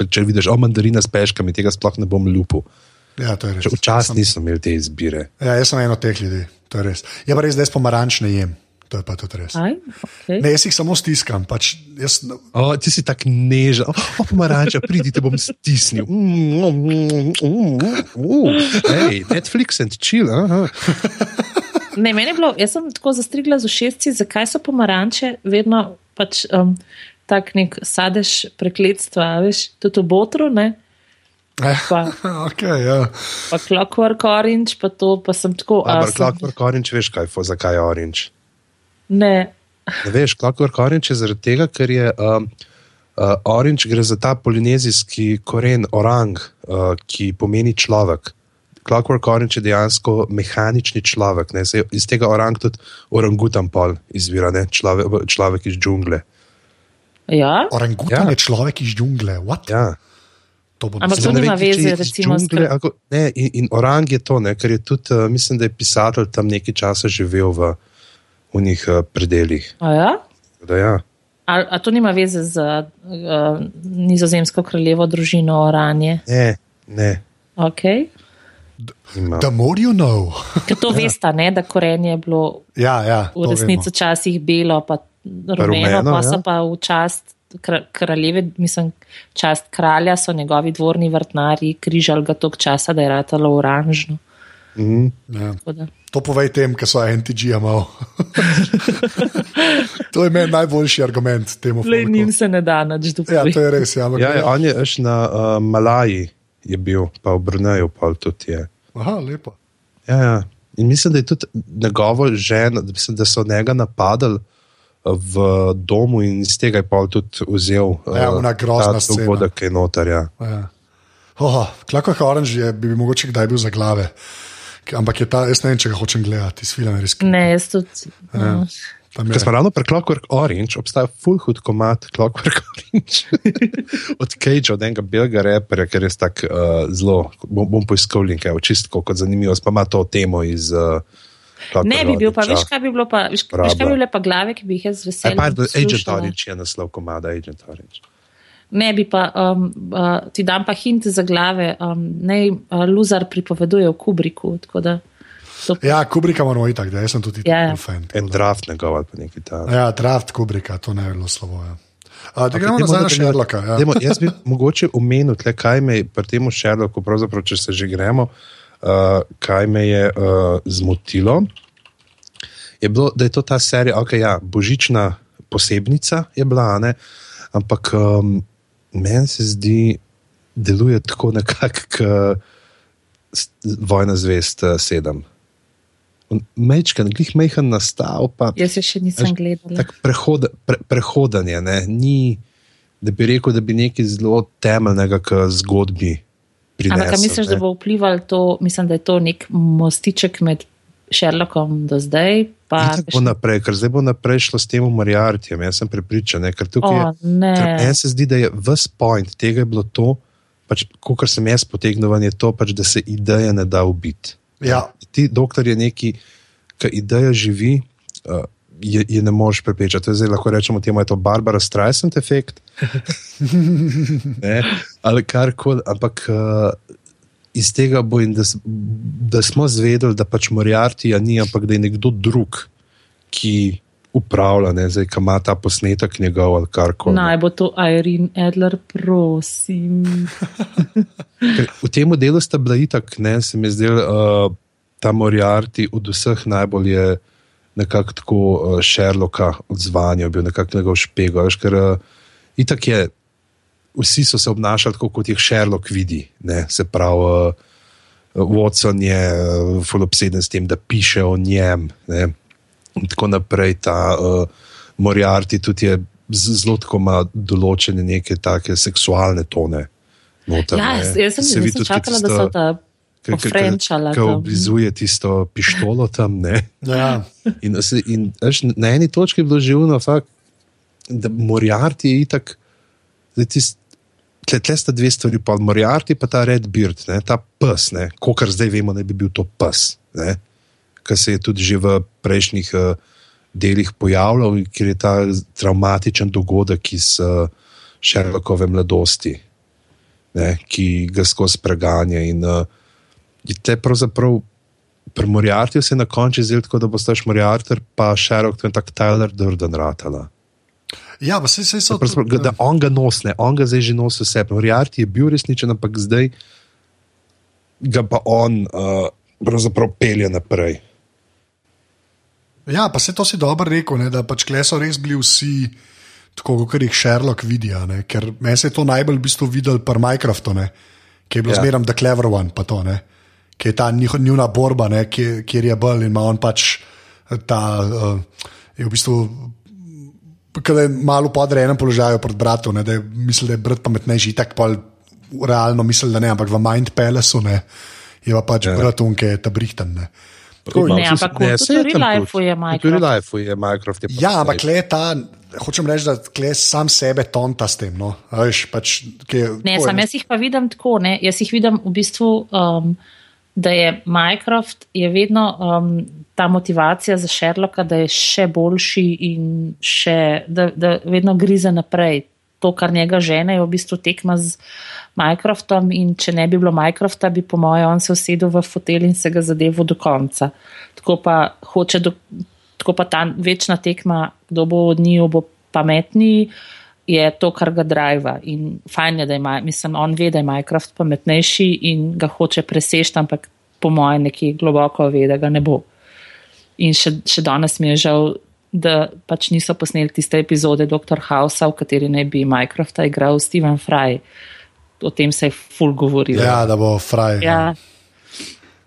če vidiš, o mandarina s peškami, tega sploh ne bom lupil. Ja, Včasih nisem imel te izbire. Ja, jaz sem eno teh ljudi, to je res. Je pa res, da jaz pomaranč ne jem. To je pa tudi res. Aj, okay. Ne, jaz jih samo stiskam. Pač jaz... o, ti si tako nežen, oh, pomaranča, pridi, te bom stisnil. Mm, mm, mm, mm. Hey, Netflix and chill. ne, meni je bilo, jaz sem tako zastrigla z ušesci, zakaj so pomaranče vedno pač um, tak nek sadež prekletstva, veš, tudi v botru, ne? Pa, okay, ja. pa Clockwork Orange, pa to pa sem tako. Ampak Clockwork Orange, veš kaj, fo, zakaj je Orange? Ne. ne veš, Clockwork Orange je zaradi tega, ker je um, uh, Orange gre za ta polinezijski koren orang, uh, ki pomeni človek. Clockwork Orange je dejansko mehanični človek. Ne? Iz tega orang tudi orangutan pol izvira, človek, človek iz džungle. Ja? Orangutan ja. je človek iz džungle. Ja. To Ampak to nima veze, recimo, s tem. In, in orang je to, ne? ker je tudi, uh, mislim, da je pisatelj tam nekaj časa živel v v njih uh, predeljih. A ja? ja. A, a to nima veze z uh, nizozemsko kraljevo družino Oranje? Ne, ne. Okay. The more you know. Ker to ja. veste, da korenje je bilo ja, ja, v resnici včasih belo, pa rumeno, pa so ja. pa v čast kraljeve, mislim, čast kralja so njegovi dvorni vrtnari križali ga toliko časa, da je ratalo oranžno. Mm, ja. To povej tem, ki so anti-GMO. to je meni najboljši argument temu. Le njim se ne da nič dopuščati. Ja, to je res. Ja, ja, ja, on je še na uh, Malaji, je bil, pa v Brunaju, pa tudi je. Aha, lepo. Ja, ja. In mislim, da je tudi njegovo ženo, da, mislim, da so njega napadali v domu in iz tega je pa tudi vzel. Ja, ona grozna stvar. Voda, ki je notar. Ja. Ja. Oh, Klako Orange je, bi, bi mogoče kdaj bil za glave. Ampak je ta, jaz ne vem, če ga hočem gledati, iz filma res. Ne, jaz tudi. Ja. No. Ker smo ravno pri Clockwork Orange, obstaja full hood komat Clockwork Orange od Cage, od enega belga repera, ker je tako uh, zelo, bom, bom poiskal linke, čistko kot zanimivo, pa ima to temo iz. Uh, ne bi bil, pa veš, kaj bi bilo, pa, veš, veš, kaj bi bile pa glave, ki bi jih jaz veselil. Agent Orange je naslov komada, Agent Orange ne bi pa, um, uh, ti dam pa hint za glave, um, ne, uh, Luzar pripoveduje o Kubriku. To... Ja, Kubrika moramo iti, da sem tudi ja, ja. fan. En draft njegov ali pa nekaj takega. Ja, draft Kubrika, to ne je bilo slovo. Ja. Uh, da gremo nazaj na Sherlocka. Ja. Demo, jaz bi mogoče omenil, kaj me je pri tem Sherlocku, pravzaprav, če se že gremo, uh, kaj me je uh, zmotilo. Je bilo, da je to ta serija, ok, ja, božična posebnica je bila, ne? ampak um, meni se zdi, da deluje tako nekako vojna zvest uh, sedem. Mečkan, glih mehen nastal. Pa, Jaz se še nisem gledal. Prehoda, pre, prehodanje, ne? ni, da bi rekel, da bi nekaj zelo temeljnega k zgodbi. Ampak misliš, ne? da bo vplival to, mislim, da je to nek mostiček med Sherlockom do zdaj. Pa, bo naprej, ker zdaj bo naprej šlo s tem umorjarjem. Jaz sem prepričan, ne, ker tukaj oh, je. Meni se zdi, da je vse point tega je bilo to, pač, kar sem jaz potegnil, je to, pač, da se ideja ne da ubiti. Ja. Ti, doktor, je neki, ki ideja živi. Uh, Je, je ne moreš prepričati. Zdaj lahko rečemo, da je to Barbara Streisand efekt. Ali kar koli. Ampak uh, iz tega bo in da, da smo zvedeli, da pač Moriartyja ni, ampak da je nekdo drug, ki upravlja, ne, zdaj, ki ima ta posnetek njegov ali kar koli. Naj bo to Irene Adler, prosim. v tem delu sta bila itak, ne, se mi zdel, uh, ta Moriarty od vseh najbolj je nekako tako uh, Sherlocka odzvanjal, bil nekako njegov špegel, ker uh, itak je vsi so se obnašali tako, kot jih Sherlock vidi. Ne? Se pravi, uh, Watson je uh, obseden s tem, da piše o njem. Ne? In tako naprej, ta uh, Moriarty tudi je zelo tako ima določene neke take seksualne tone. Noter, ja, jaz sem se videl, da so ta. Ki oblizuje tisto pištolo tam. Ja. In, in, in na eni točki je bilo živno, fakt, da Moriarty je itak. Tle sta dve stvari, pa Moriarty pa ta Red Beard, ne, ta pes, kar zdaj vemo, da bi bil to pes, ki se je tudi že v prejšnjih uh, delih pojavljal, ker je ta traumatičen dogodek iz uh, Sherlockove mladosti, ne, ki ga skozi preganja. In uh, te pravzaprav pri Moriartyju se je na koncu zdelo tako, da bo staš Moriarty, pa Sherlock, to je tak Tyler Durden ratala. Ja, pa se vse so. Da, da on ga nosne, on ga zdaj že nosi vse. Moriarty je bil resničen, ampak zdaj ga pa on uh, pravzaprav pelje naprej. Ja, pa se to si dobro rekel, ne, da pač kle so res bili vsi tako, kot jih Sherlock vidi. Ker meni se je to najbolj v bistvu videl pri Minecraftu, ne, ki je bil ja. zmeraj The Clever One, pa to, ne, ki je ta njihova borba, ne, kjer je bolj in ima on pač ta. Uh, je v bistvu Kaj je malo podrejen položaj pred bratom, da je mislil, da je brat pametnejši, tako pa realno mislil, da ne, ampak v Mind Palace ne, je pa pač ja. brat unke, ta brihten. Ne, ampak ne, tudi v Relife je Minecraft. Tudi v Relife je Minecraft. Je ja, ampak le ta, hočem reči, da le sam sebe tonta s tem. No. Veš, pač, je, ne, sam jaz jih pa vidim tako, ne. jaz jih vidim v bistvu, um, da je Minecraft je vedno um, ta motivacija za Sherlocka, da je še boljši in še, da, da vedno grize naprej. To, kar njega žene, je v bistvu tekma z. Minecraftom in če ne bi bilo Minecrafta, bi po mojem on se usedel v fotelj in se ga zadeval do konca. Tako pa, do, tako pa ta večna tekma, kdo bo od njih bo pametni, je to, kar ga driva. In fajn je, da ima, mislim, on ve, da je Minecraft pametnejši in ga hoče presešti, ampak po mojem neki globoko ve, da ga ne bo. In še, še danes mi je žal, da pač niso posneli tiste epizode Dr. Hausa, v kateri ne bi Minecrafta igral Steven Fry o tem se je ful govorilo. Ja, da bo fraj. Ja. ja.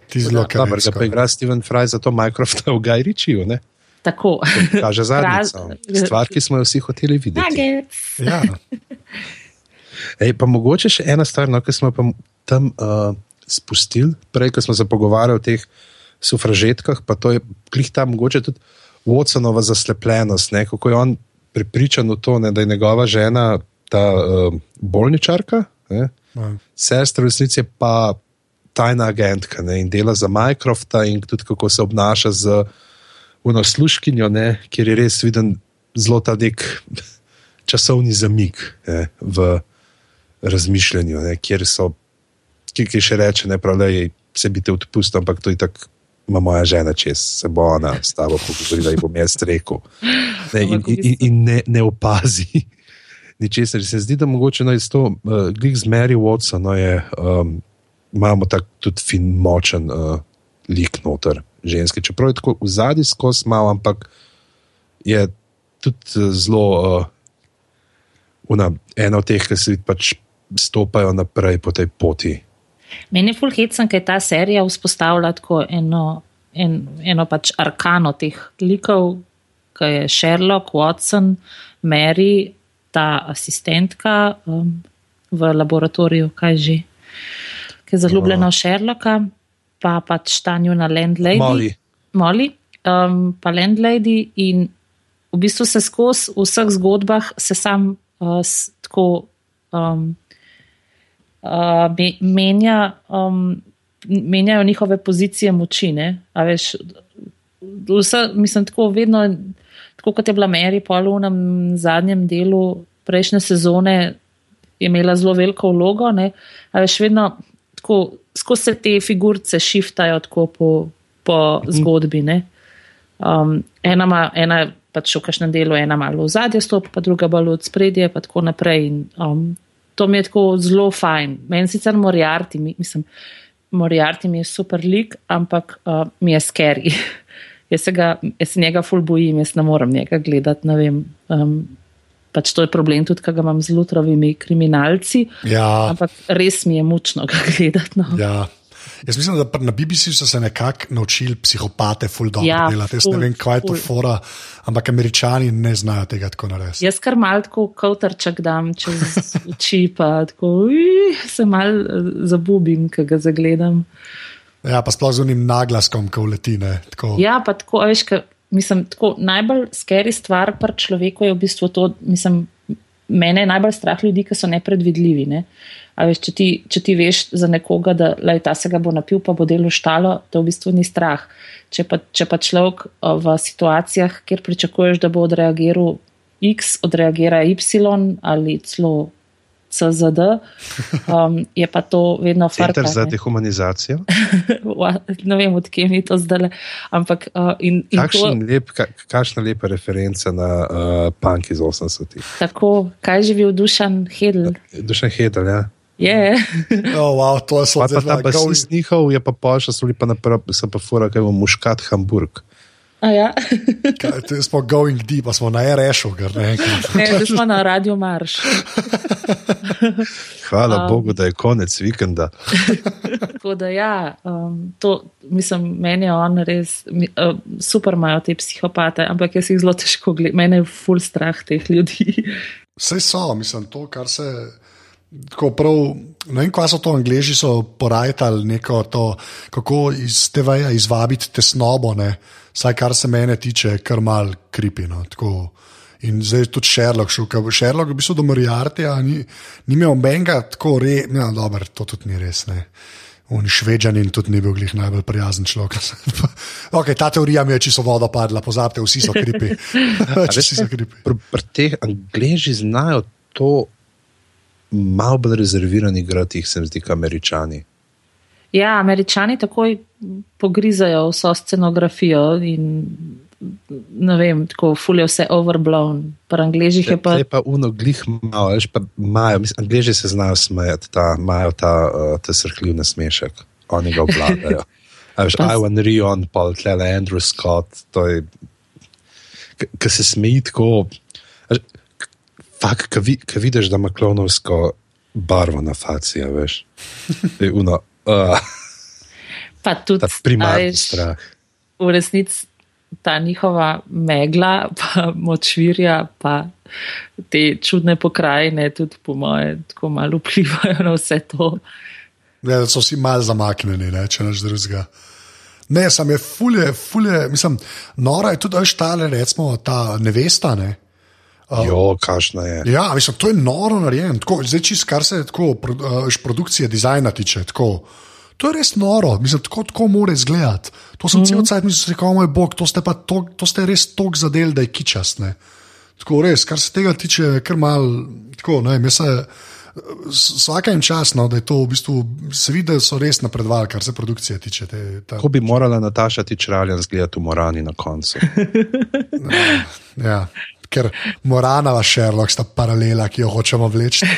Ti zelo kaj. Dobro, da pa igra Steven Fry za to Minecraft v Gajričiju, ne? Tako. Kaže zadnjico. Stvar, ki smo jo vsi hoteli videti. Ja. Ej, pa mogoče še ena stvar, no, ki smo pa tam uh, spustili, prej, ko smo se pogovarjali o teh sufražetkah, pa to je klih tam mogoče tudi Watsonova zaslepljenost, ne, kako je on pripričan v to, ne, da je njegova žena ta uh, bolničarka, Ja. Sestra v resnici pa tajna agentka ne, in dela za Microfta in tudi kako se obnaša z uno sluškinjo, ne, kjer je res viden zelo ta nek časovni zamik ne, v razmišljanju, ne, kjer so, ki, ki še reče, ne prav, da je se biti odpustil, ampak to je tako. Ma moja žena čez, se bo ona s tabo pogovorila in bom jaz rekel. Ne, in, in, in ne, ne opazi, ničesar. Se zdi, da mogoče no, iz to, uh, glih z Mary Watson, no, je, um, imamo tako tudi fin, močen uh, lik noter ženske. Čeprav je tako v zadnji skos malo, ampak je tudi uh, zelo uh, una, ena od teh, ki se pač stopajo naprej po tej poti. Meni je fulhecen, ker ta serija vzpostavlja tako eno, en, eno pač arkano teh likov, ki je Sherlock, Watson, Mary, ta asistentka um, v laboratoriju, kaj že, ki je zaljubljena v Sherlocka, pa pač ta njuna landlady. Molly. Molly, um, pa landlady in v bistvu se skozi v vseh zgodbah se sam uh, tako um, uh, menja. Um, Menjajo njihove pozicije moči. Veš, vse, mislim, tako vedno tako kot je bila Mary Paul v enem zadnjem delu prejšnje sezone, je imela zelo veliko vlogo, ne, a veš vedno tako, skozi se te figurice šiftajo tako po, po mhm. zgodbi. Ne. Um, ena, ma, ena pač v kažem delu, ena malo v zadje stopi, pa druga bolj od spredje, pa tako naprej. In, um, to mi je tako zelo fajn. Meni sicer Moriarty, mislim, Moriarty mi je super lik, ampak uh, mi je scary. jaz, se ga, jaz se njega ful bojim, jaz ne morem njega gledati. Ne vem, um, pač to je problem tudi, ki ga imam z lutrovimi kriminalci. Ja. Ampak res mi je mučno ga gledati. No. Ja. Jaz mislim, da na BBC so se nekako naučili psihopate, ful dobro Ja, delati. Jaz ful, ne vem, kaj je to ful. fora, ampak američani ne znajo tega tako narediti. Jaz kar mal tako kautarček dam čez oči, pa tako ui, se mal eh, zabubim, ko ga zagledam. Ja, pa sploh z unim naglaskom, ko letine. Ja, pa tako, veš, ka, mislim, tako najbolj skeri stvar pri človeku je v bistvu to, mislim, mene je najbolj strah ljudi, ki so nepredvidljivi. Ne? A veš, če, ti, če ti veš za nekoga, da lej, ta se ga bo napil, pa bo delo štalo, to v bistvu ni strah. Če pa, če pa človek a, v situacijah, kjer pričakuješ, da bo odreagiral X, odreagira Y ali celo CZD, um, je pa to vedno Center farka. za ne. dehumanizacijo. Ne vem, odkje mi to zdaj. Ampak uh, in, in to, Kakšen lep, ka, kakšna lepa referenca na uh, punk iz 80-ih. tako, kaj živi v Dušan Hedl. Dušan Hedel, ja. Je. Oh, wow, to je Pa, pa ta slabo. basist njihov je pa pošla, so bili pa naprej, se pa fura, kaj bo muškat Hamburg. A ja. Smo going deep, pa smo na RŠ-u, ne. Ne, smo na Radio Marš. Hvala um, Bogu, da je konec vikenda. Tako da ja, um, to, mislim, meni je on res uh, super, imajo te psihopate, ampak jaz jih zelo težko gledam. Mene je full strah teh ljudi. Vse so, mislim, to, kar se. Tako prav, ne vem, kaj so to angliži, so porajtali neko to, kako iz TV-ja izvabiti tesnobo, ne? Saj kar se mene tiče, kar mal kripino. In zdaj je tudi Sherlock šel, ker Sherlock v bistvu do Moriartyja ni, ni imel menga tako re, ja, dobro, to tudi ni res. Ne? On švedžanin tudi ni bil glih najbolj prijazen človek. okay, ta teorija mi je čisto voda padla, pozabite, vsi so kripi. vsi so kripi. Pri, pri teh angliži znajo to malo bolj rezervirani igrati, se mi zdi, kot američani. Ja, američani takoj pogrizajo vso scenografijo in ne vem, tako fulje vse overblown. Pri angližih je pa. Je pa uno glih malo, veš, pa imajo, mislim, angliži se znajo smejati, ta, imajo ta, uh, ta srhljiv nasmešek, oni ga obvladajo. A veš, Ivan Rion, pa tle Andrew Scott, to je, ki se smeji tako, fakt, ki vidiš, da ima klonovsko barvo na faci, veš. Je uno, uh, Pa tudi ta primarni veš, strah. v resnici ta njihova megla, pa močvirja, pa te čudne pokrajine, tudi po moje, tako malo vplivajo na vse to. Ja, da so vsi malo zamaknjeni, ne, če naš drugega. Ne, sam je fulje, fulje, mislim, nora je tudi štale, recimo ta nevesta. Ne. Jo, kašna je. Ja, mislim, to je noro narejeno. Tako, zdaj, čist, kar se tako, pro, uh, produkcije, dizajna tiče. Tako, to je res noro, mislim, tako, tako mora izgledati. To sem mm -hmm. cel cel cel cel cel moj bog, to ste, tok, to ste res tok zadel, da je kičast. Ne. Tako res, kar se tega tiče, je kar mal, tako, ne vem, se. Vsaka jim čas, no, da je to v bistvu, se vidi, da so res napredovali, kar se produkcije tiče. Te, ta, Kako bi morala Nataša Tičraljan zgledati v Morani na koncu? ja, ker Moranova Sherlock sta paralela, ki jo hočemo vleči.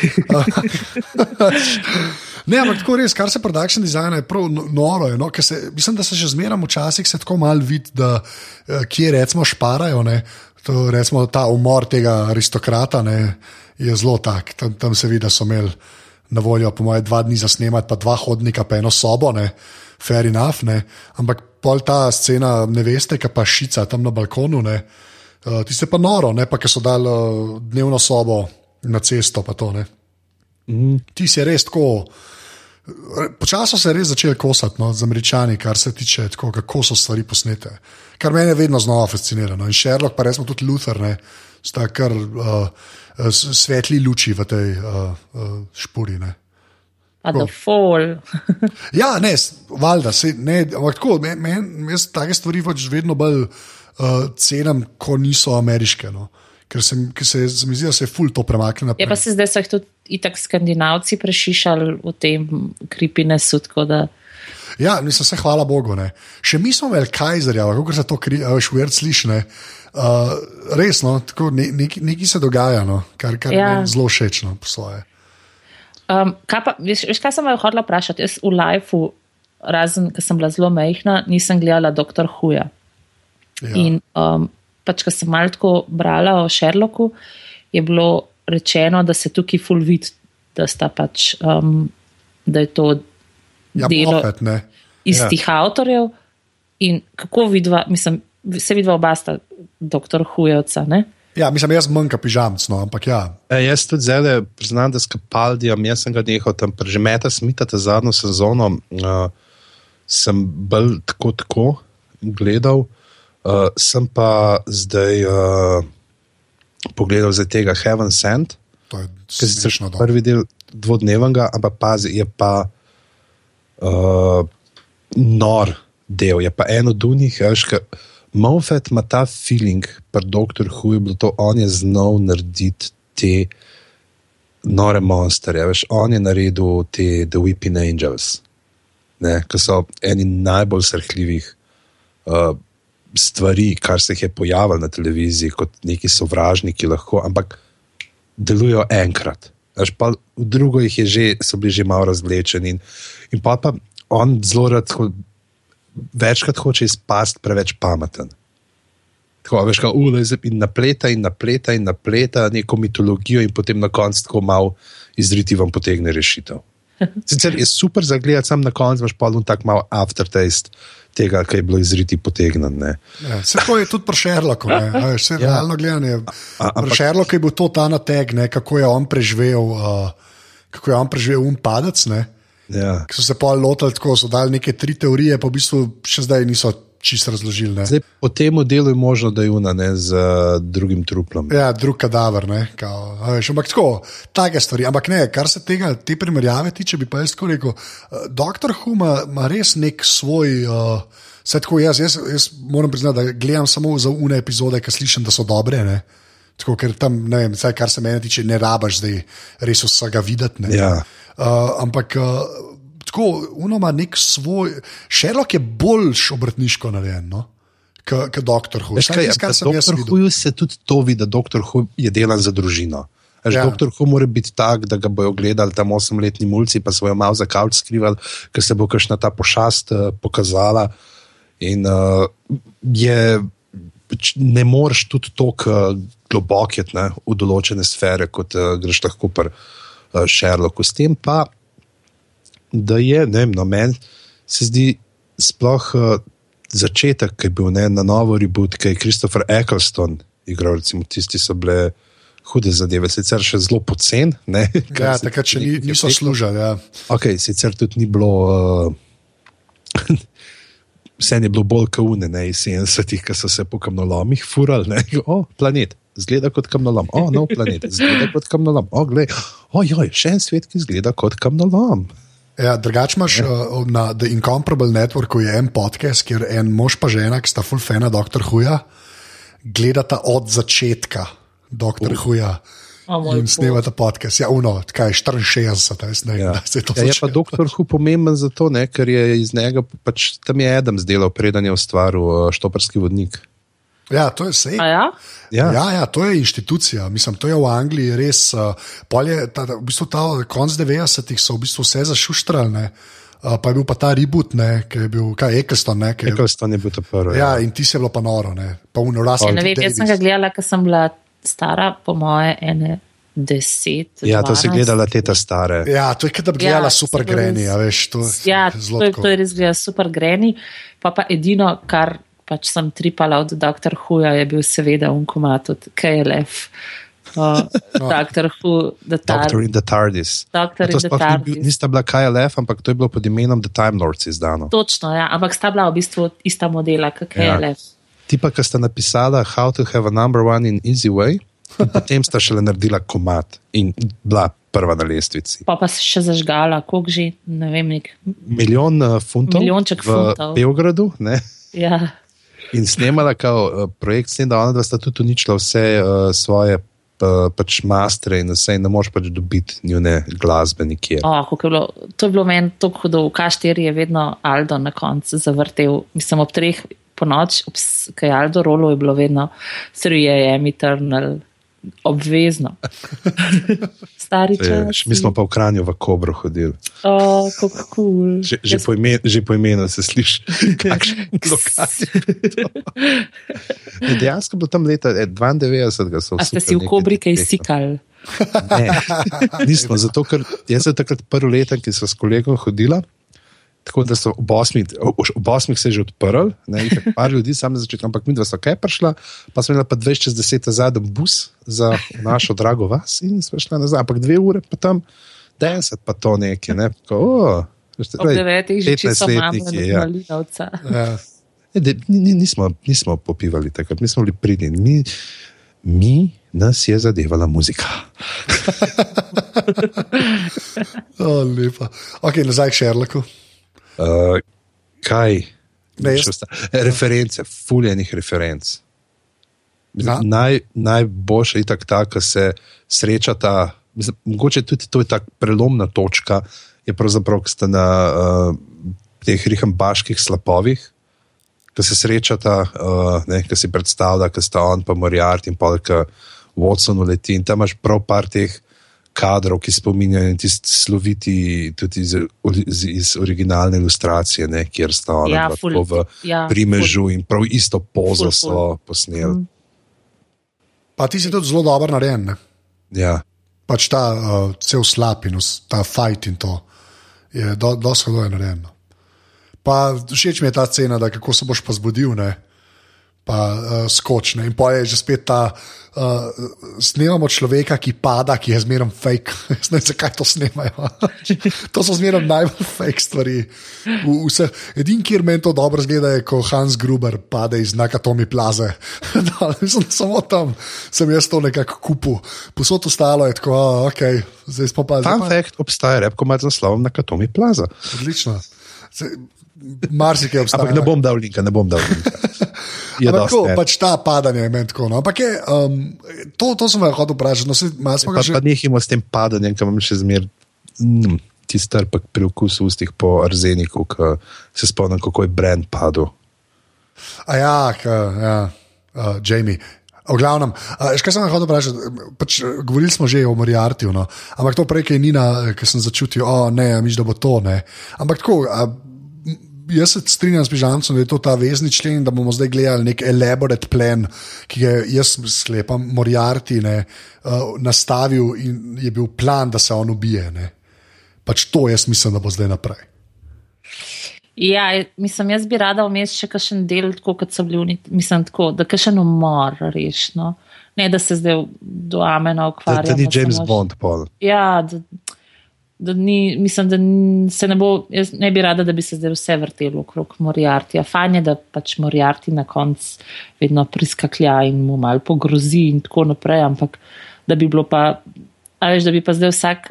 ne, ampak tako res, kar se production designa je prav no- noro. Je, no, se, mislim, da se že zmeraj včasih tako malo vidi, da eh, kje recimo šparajo. Ne, to, recimo, ta umor tega aristokrata ne, je zelo tak. Tam, tam se vidi, da so imeli na voljo, po mojem, dva dni za snemati, pa dva hodnika, pa eno sobo, ne, fair enough. Ne, ampak pol ta scena, ne veste, kaj pa šica tam na balkonu. Ne, Uh, Tiste pa noro, ne pa, ki so dali uh, dnevno sobo na cesto. Pa to, mm. Ti si res tako. Počasno se je res začel kosati no, z američani, kar se tiče tako, kako so stvari posnete. Kar mene vedno znova fascinira. No. In Sherlock, pa resmo tudi Luther, ne, sta kar uh, svetli luči v tej uh, uh, špuri. Ne. Pa da fall. Ja, ne, valjda, se, ne, ampak tako, men, men, jaz take stvari pač vedno bolj uh, cenim, ko niso ameriške. No. Ker se, ker se, se mi zdi, da se je ful to premaknilo Je pa se zdaj so jih tudi itak skandinavci prešišali v tem kripines, tako da. Ja, mislim, se hvala Bogu. Ne. Še mi smo imeli Kajzerja, kako se to veš, uvert sliši. ne. Uh, res, no, tako, ne, nekaj, nekaj se dogaja, no, kar, kar Ja. je zelo všečno po svoje. Um, kaj pa, veš, veš, kaj sem me hodila vprašati? Jaz v lifeu, razen, ker sem bila zelo majhna, nisem gledala Dr. Huja. Ja. In um, pač, ko sem malo tako brala o Sherlocku, je bilo rečeno, da se tukaj full vid, da sta pač, um, da je to Ja, delo Moffat, ne. istih ja. avtorjev. In kako vidva, mislim, se vidva oba sta doktor Hujevca, ne? Ja, mislim, jaz manjka pižamc, no, ampak ja. E, jaz tudi zdaj priznam, da s Kapaldijem, jaz sem ga nehal tam prežemeta, smita ta zadnjo sezono, uh, sem bolj tako tako gledal, uh, sem pa zdaj uh, pogledal za tega Heaven Sent, ki je sicer dobro. prvi del dvodnevnega, ampak pazi, je pa uh, nor del, je pa eno od njih, veš, ki Moffat ima ta feeling, pa doktor Hu je bilo to, on je znal narediti te nore monstre, veš, on je naredil te The Weeping Angels, ki so eni najbolj srhljivih. Uh, Stvari, kar se jih je pojavilo na televiziji, kot neki sovražniki, lahko, ampak delujejo enkrat. Až pa v drugo jih je že, so bili že malo razvlečeni. In, in pa, pa on zelo rad, ho, večkrat hoče izpasti preveč pameten. Tako, veš, kako uleze in napleta in napleta in napleta neko mitologijo, in potem na koncu tako malo izriti vam potegne rešitev. Sicer je super za gledati, sam na koncu imaš pa tak malo aftertaste tega, kar je bilo izriti potegnjeno. Ja, to je tudi pri Šerloku. Vse Ja. realno gledanje. Pri Šerloku je bil to ta nateg, ne, kako je on preživel, uh, kako je on preživel um padec. Ne. Ja. Ki so se pa lotili tako, so dali neke tri teorije, pa v bistvu še zdaj niso čisto razložili. Ne. Zdaj, po tem delu je možno, da je una ne, z uh, drugim truplom. Ja, drug kadaver, ne, kao, veš, ampak tako, take stvari. Ampak ne, kar se tega, te primerjave tiče, bi pa jaz tako rekel. Uh, Doktor Huma ima res nek svoj. Uh, Vse tako jaz, jaz, jaz moram priznati, da gledam samo za une epizode, ki slišim, da so dobre. Ne? Tako, ker tam, ne vem, vsaj kar se mene tiče, ne rabaš zdaj res vsega videti. ne. Ja. Uh, ampak uh, tako, uno ima nek svoj. Sherlock je boljš obrtniško narejen, no? kot doktor Hu. Veš kaj, tisto, kar sem jaz videl. Huju se tudi to vidi, da doktor Hu je delan za družino. Veš, Ja. Doktor Hu mora biti tak, da ga bojo gledali tam osemletni mulci, pa svojo malo za kavč skrivali, ker se bo kakšna ta pošast uh, pokazala. In uh, je, ne moreš tudi tako uh, globok iti ne, v določene sfere, kot uh, greš lahko pri uh, Sherlocku. S tem pa, da je, ne vem, no, meni se zdi sploh uh, začetek, ki je bil ne, na novo reboot, ki je Christopher Eccleston igral, recimo tisti so bile. Hude zadeve, sicer še zelo pocen. ne, Ja, takrat še ni, niso služili. Ja. Okay, sicer tudi ni bilo, uh, vse je bilo bolj kaune, ne iz 70-ih, ki so se po kamnolomih furali. Ne, o, planet, zgleda kot kamnolom, o, nov planet, zgleda kot kamnolom, o, gled, o, joj, še en svet, ki zgleda kot kamnolom. Ja, drugač imaš uh, na The Incomparable Networku je en podcast, kjer en mož pa žena, ki sta full fana Dr. Huja, gledata od začetka Dr. Uh. Huja. O moj In snemata podcast. Ja, uno, kaj 64, jaz ne vem, Ja. kdaj se je to Ja, je pa doktor Hu pomemben zato, ne, ker je iz njega, pač tam je Adam zdelal, preden je ustvaril uh, štoparski vodnik. Ja, to je. A ja? Ja, Ja, ja, to je inštitucija. Mislim, to je v Angliji res. Uh, pol je ta, ta- v bistvu ta konc 90-ih so v bistvu vse zašuštrali, ne. uh, pa je bil pa ta reboot, ne, ki je bil, kaj Eccleston, ne. ki je- Eccleston je bil to prvi. Ja, in ti je bilo pa noro, ne. Pa uno, Russell Ne vem, T. jaz sem ga gledala, ker sem bila stara, po moje, ene deset. ja, to si 12. gledala teta stare. Ja, to je da bi gledala Ja, super greni, res- a veš, to Ja, je zelo to je, to je res gleda super greni. Pa pa edino, kar pač sem tripala od dr. Huja, je bil seveda unkomat od KLF. Uh, Dr. Hu, the Doctor Tar. in the TARDIS. Doctor in the sploh ni TARDIS. Nista bila KLF, ampak to je bilo pod imenom The Time Lords izdano. Točno, ja, ampak sta bila v bistvu ista modela, kot Ja. KLF. Ti pa, ki sta napisala How to have a number one in easy way, in potem sta šele naredila komat in bila prva na lestvici. Pa pa se še zažgala, koliko že, ne vem, nek. Milijon uh, funtov Milijonček v funtov. Beogradu ne? Ja. In snemala kao uh, projekt, s tem, da ona dva sta tudi uničila vse uh, svoje uh, pač mastre in vse, in ne moš pač dobiti njune glasbe nikjer. Oh, je bilo, to je bilo meni tako hudo. V Kašteri je vedno Aldo na koncu zavrtel, mislim, ob treh po noč, ki je Aldo rolo, je bilo vedno 3AM Eternal. Obvezno. Stari čas. Mi smo pa v Kranju v Kobro hodili. Oh, kako cool. že, že, po imen, že po imenu se sliši, kakšen lokacija. Dejansko bilo tam leta 92. A ste si v Kobri kaj sikali? Ne, nismo, zato ker jaz sem takrat prvi leten, ki sem s kolegom hodila. Tako da so ob osmih, ob osmih se že odprli, nekaj ljudi, samo na začetku, ampak mi dva so kaj prišla, pa smo imeli pa 260 zadnji bus za našo drago vas in smo šli nazaj, ampak dve ure pa tam, 10 pa to nekaj. Ne? Tako, oh, ob devetih že čisto letniki. Ja. Ja. Nismo, nismo popivali takrat, mi smo bili pridni. Mi, mi nas je zadevala muzika. oh, lepa. Ok, nazaj k Šerloku. Uh, kaj? Ne, reference, fuljenih referenc. Naj, najboljša je tako, ta, da se srečata. Mislim, mogoče tudi to je tako prelomna točka, je pravzaprav, ki ste na uh, teh rihambaških slapovih, ki se srečata, uh, ki si predstavlja, da sta on, pa Moriart in pa ki Watson uleti. In tam imaš prav par teh kadrov, ki spominjajo tisti sloviti, tudi iz, iz, iz originalne ilustracije, ne, kjer sta oni ja, v ja, primežu ful. in prav isto pozo ful, ful. so posneli. Mm. Pa ti si tudi zelo dober narejen. Ja. Pač ta uh, cel slabinus, ta fight in to je dosti do, dobro narejeno. Pa všeč mi je ta cena, da kako se boš pa zbudil. Ne? Pa uh, skočne. In pa je že spet ta, uh, snemamo človeka, ki pada, ki je zmeraj fake. ne vem, zakaj to snemajo. to so zmeraj najbolj fake stvari. Edini, kjer meni to dobro zgleda, je, ko Hans Gruber pade iz znaka Tomi Plaze. da, mislim, samo tam sem jaz to nekako kupil. Posod ostalo je tako, oh, ok, zdaj smo pa. Tam fakt obstaja, repko ima z naslovom na Katomi Plaza. Odlično. Marsikaj obstaja. Ampak ne bom dal linka, ne bom dal linka. Tako, pač ta padanje je meni tako. No. Ampak je, um, to, to sem hotel vprašati. No, pa že... pa nehimo s tem padanjem, ki imam še zmer. Mm, Ti star pa pri okusu ustih po arzeniku, ki se spomnim, kako je Brend padel. A ja, ka, ja uh, Jamie. V glavnem, uh, kaj sem hotel vprašati? Pač, govorili smo že o Moriartiju, no. ampak to prej, ki je Nina, ki sem začutil, o oh, ne, miš, da bo to ne. Ampak tako. Uh, jaz se strinjam s Pižancem, da je to ta vezni člen, da bomo zdaj gledali nek elaborate plan, ki ga jaz sklepam, Moriarty ne, uh, nastavil in je bil plan, da se on ubije. Ne. Pač to jaz mislim, da bo zdaj naprej. Ja, mislim, jaz bi rada vmes še kakšen del, tako kot so bili, mislim, tako, da kakšen umor rešno. Ne, da se zdaj do amena ukvarja. Da, da ni James Bond, pol. Ja, da, da ni, mislim, da se ne bo, jaz ne bi rada, da bi se zdaj vse vrtelo okrog Moriartija. Fajn je, da pač Moriarti na koncu vedno priskaklja in mu malo pogrozi in tako naprej, ampak da bi bilo pa, ali da bi pa zdaj vsak,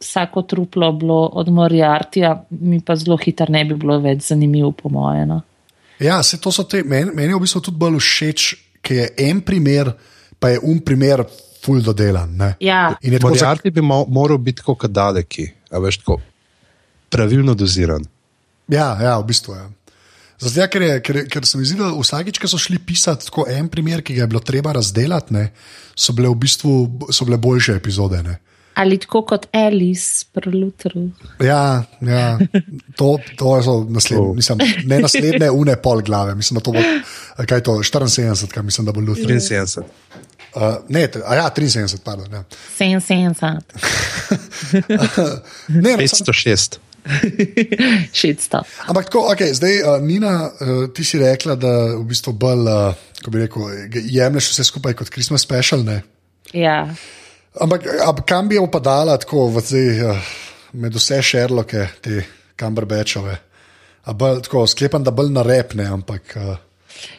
vsako truplo bilo od Moriartija, mi pa zelo hitro ne bi bilo več zanimivo, po moje. No. Ja, se to so te, meni, meni je v bistvu tudi bolj všeč, ker je en primer, pa je un primer ful dodelan. Ja. Moriarty bi moral biti kot daleki, a veš, tako pravilno doziran. Ja, ja v bistvu je. Ja. Zato, ker, je, ker, ker sem videl, vsakič, ko so šli pisati tako en primer, ki ga je bilo treba razdeliti, ne, so, bile v bistvu, so bile boljše epizode. Ne. Ali tako kot Alice, prelutru. Ja, ja, to, to so naslednje, oh. mislim, ne naslednje, une pol glave. Mislim, da to bo, kaj je to, 74, kaj mislim, da bo Luther. 73. Uh, ne, a ja, 73, pardon. Ja. 77. ne, 506. 600. Ampak tako, okay, zdaj, uh, Nina, uh, ti si rekla, da v bistvu bolj, uh, ko bi rekel, jemliš vse skupaj kot Christmas special. Ne? Ja. Ampak kam bi opadala tako v zdaj, uh, med vse šerloke, te kamberbečove? Sklepam, da bolj na repne, ampak. Uh,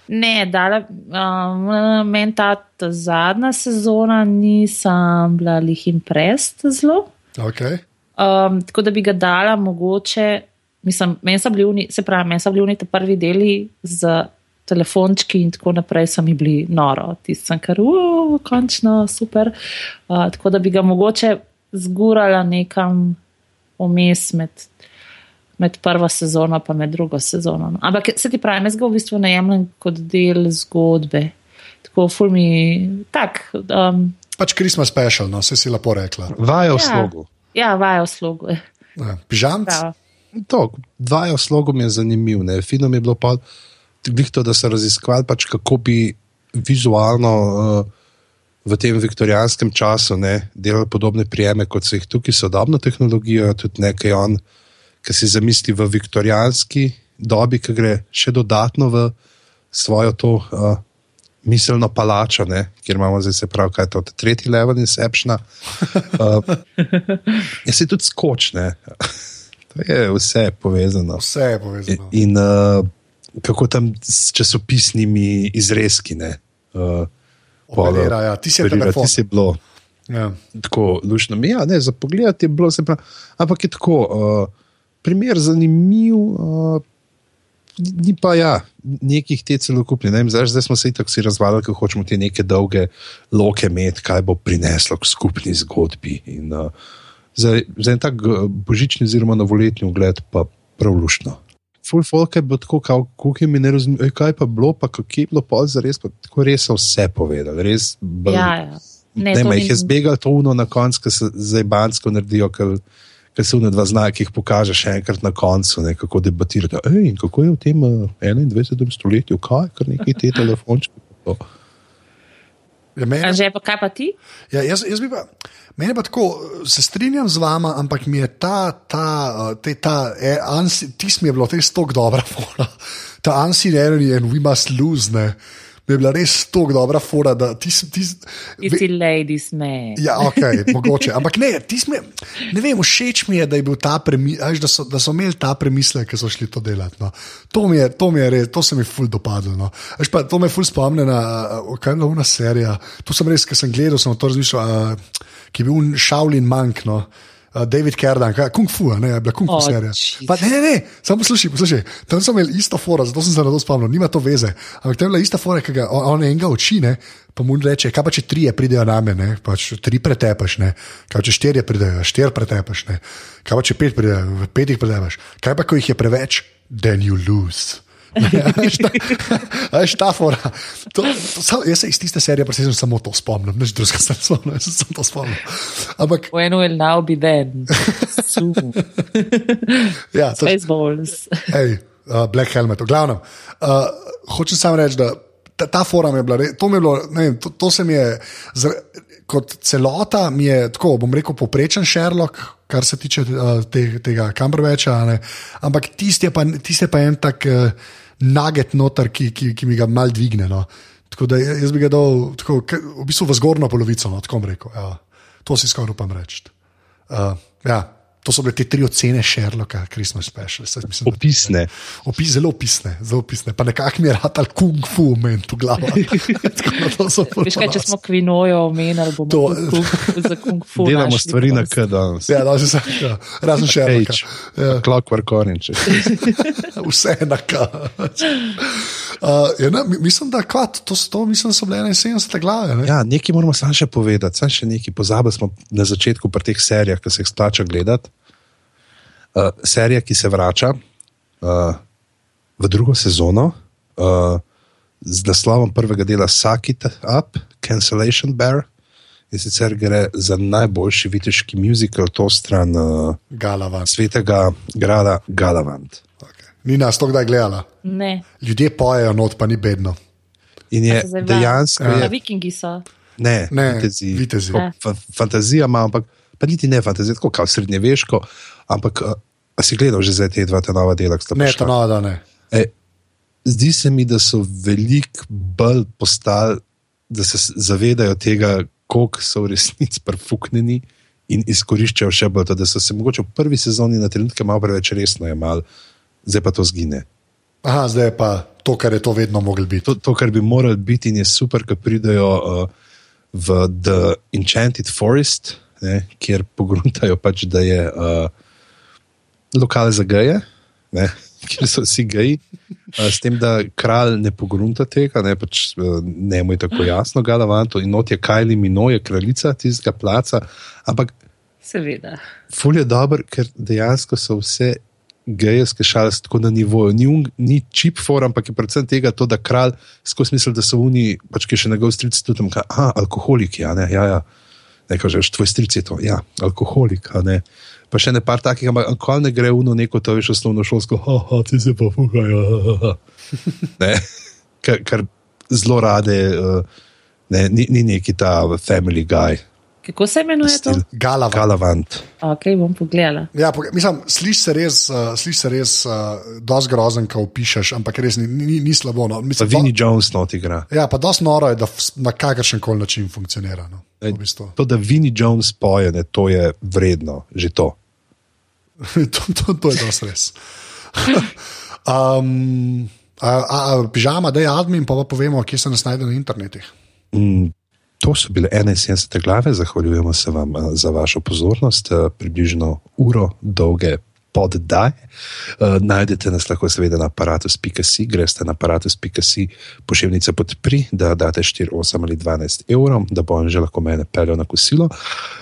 Ne, dala, um, meni ta, ta zadnja sezona nisem bila lih imprest zelo. Okay. Um, tako da bi ga dala mogoče, mislim, meni so bili, se pravi, meni so bili ti prvi deli z telefončki in tako naprej, so mi bili noro, tistem, kar, uf, končno, super. Uh, tako da bi ga mogoče zgurala nekam vmes med med prvo sezono in med drugo sezono. No. Ampak se ti pravi, jaz ga v bistvu ne jemljem kot del zgodbe. Tako, ful mi tak. Um, pač Christmas special, no, se si lepo rekla. Vajo v ja, slogu. Ja, vajo v slogu. Ja, Pižamc. To, dvajo slogu mi je zanimiv. Ne. Fino mi je bilo pa, to, da so raziskovali, pač, kako bi vizualno uh, v tem viktorijanskem času ne, delali podobne prijeme, kot so jih tukaj, sodobno tehnologijo, tudi nekaj on, ki si zamisli v viktorijanski dobi, ki gre še dodatno v svojo to. Uh, Miselno palačo, ne, kjer imamo zdaj se pravi, kaj je to, tretji level Inception. Uh, je se tudi skočne. To je vse povezano. Vse je povezano. In, in uh, kako tam s časopisnimi izrezki. Uh, Operira, ja. Ti si ti si bilo. Ja. Tako lušno mi ja, je, za pogled je bilo, pravi, ampak je tako, uh, primer zanimiv, uh, ni pa ja, nekih te celokupne. Zdaj, zdaj smo se tako si razvali, da hočemo te neke dolge loke imeti, kaj bo prineslo k skupni zgodbi. In, uh, za, za en tak božični, oziroma novoletni ogled, pa prav lušno. Full folk je bilo tako, kako mi ne razumemo, kaj pa bilo, pa kako je bilo pol za res, pa tako res so vse povedali. Res, bl, ja, ja. Ne, ne, jih je zbegal to uno na koncu, ki se zdaj bansko naredijo, ker se uno dva znaka, ki jih pokaže še enkrat na koncu, ne, kako debatirati. Ej, kako je v tem 21. Eh, stoletju, kaj, kar neki te telefončki. Ja, meni, že pa kaj pa ti? Ja, jaz, jaz bi pa. Mene pa tako, se strinjam z vama, ampak mi je ta, ta, te, ta, e, ansi, tis mi je bilo res tako dobra, fora. ta ansi-nervi in we must lose. Ne mi je bila res tako dobra fora. Ti si ti. Ti ladies, me. Ja, ok, mogoče. Ampak ne, sme, ne vem, všeč mi je, da, je ta premi, až, da, so, da so imeli ta premislek, ki so šli to delati. No. To, mi je, to mi je res, to se mi je ful dopadlo. No. Pa, to me ful spomne na kaj je novna serija. To sem res, ki sem gledal, sem to razmišljal, uh, ki je bil Shaolin Mank. No. Uh, David Kerdan, kung fu, ne, je bila kung fu oh, serija. Pa, ne, ne, ne, samo poslušaj, poslušaj. Tam sem imel isto fora, zato sem se na to spomnil, nima to veze. Ampak tam je bila ista fora, ki ga on, on enega oči, ne, pa mu reče, kaj pa če trije pridejo na me, ne, pa če tri pretepaš, ne, kaj če štirje pridejo, štir pretepaš, ne, kaj pa če pet pridejo, petih pretepaš, kaj pa ko jih je preveč, then you lose. Veš, ta fora. To, to, to, jaz se iz tiste serije predvsem samo to spomnim, neč drugega se spomnim, jaz sem to spomnil. Ampak. When will now be then? ja, to. Spaceballs. Hej, uh, Black Helmet, v glavnem. Uh, hočem samo reči, da ta, ta fora mi je bila, to mi je bilo, ne vem, to, to se mi je. Kot celota mi je, tako bom rekel, poprečen Sherlock, kar se tiče te, tega Cumberbatcha, ampak tisti je, tist je pa en tak. Uh, naget noter, ki, ki, ki mi ga mal dvigne. No. Tako da jaz bi ga dal tako, v bistvu v zgornjo polovico, no, tako rekel. Ja. To si skoraj upam reči. Uh, ja. To so bile te tri ocene Sherlocka, Christmas Special. Mislim, opisne. Opis, zelo opisne, zelo opisne. Pa nekako mi je rad ali kung fu umen tu glavo. Veš kaj, če smo kvinojo omenili, bomo to, za kung fu. Delamo stvari na kaj danes. Ja, da se ja, razen Sherlocka. Ja. Clockwork Orange. Vse na kaj. Uh, ja, ne, mislim, da kvat, to, to mislim, so bile 71 glave. Ne? Ja, nekaj moramo samo še povedati, samo še nekaj. Pozabili smo na začetku pri teh serijah, ki se jih splača gledati. Uh, serija, ki se vrača uh, v drugo sezono uh, z naslovom prvega dela Suck It Up, Cancellation Bear. In sicer gre za najboljši viteški muzikal, to stran uh, svetega grada Galavant. Ni nas to kdaj gledala. Ne. Ljudje pojejo not, pa ni bedno. In je dejansko. Ja, vikingi so. Ne, ne vitezi. vitezi. Fa fantazija ima, ampak pa niti ne fantazija, tako kot srednjeveško. Ampak a, a si gledal že za te dva ta nova dela? Ne, ta nova, da ne. E, zdi se mi, da so veliko bolj postali, da se zavedajo tega, koliko so v resnici prfuknjeni. In izkoriščajo še bolj to, da so se mogoče v prvi sezoni na trenutke malo preveč resno jemali zdaj pa to zgine. Aha, zdaj je pa to, kar je to vedno moglo biti. To, to, kar bi moralo biti, in je super, da pridejo uh, v The Enchanted Forest, ne, kjer pogruntajo, pač, da je uh, lokal za geje, ne, kjer so vsi geji. Uh, s tem, da kralj ne pogrunta tega, ne, pač, uh, ne mu je tako jasno, galavanto in not je Kajli Minoje, kraljica tistega placa. Ampak. Seveda. Ful je dober, ker dejansko so vse gejske šale tako na nivoju. Ni, ni čip for, ampak je predvsem tega, to, da kralj skozi misli, da so oni, pač ki še njegov stric tudi tam, a alkoholik, ja, ne, ja, ja. Ne, kažeš, tvoj stric je to, ja, alkoholik, ne. Pa še ne par takih, ampak ko ne gre v neko, to veš, osnovno šolsko, ha, ha, ti se pa fuhajo, ha, ha, ha. Ne, kar, kar zelo rade, uh, ne, ni, ni neki ta family guy. Kako se imenuje to? Galavant. Galavant. Ok, bom pogledala. Ja, mislim, slišiš se res, uh, sliš se res uh, dosti grozen, ko pišeš, ampak res ni, ni, ni slabo. No. Mislim, Vinnie do... Jones not igra. Ja, pa dosti noro je, da na kakršen koli način funkcionira. No, v bistvu. To, da Vinnie Jones poje, ne, to je vredno, že to. to, to, to je dosti res. um, a, a, a, pižama, da je admin, pa pa povemo, kje se nas najde na internetu. Mm, To so bile 71 glave, zahvaljujemo se vam eh, za vašo pozornost, eh, približno uro dolge poddaje. Uh, najdete nas lahko seveda na aparatus.si, greste na aparatus.si, pošiljnica podpri, da date 4, 8 ali 12 evrov, da bo on že lahko mene peljal na kosilo.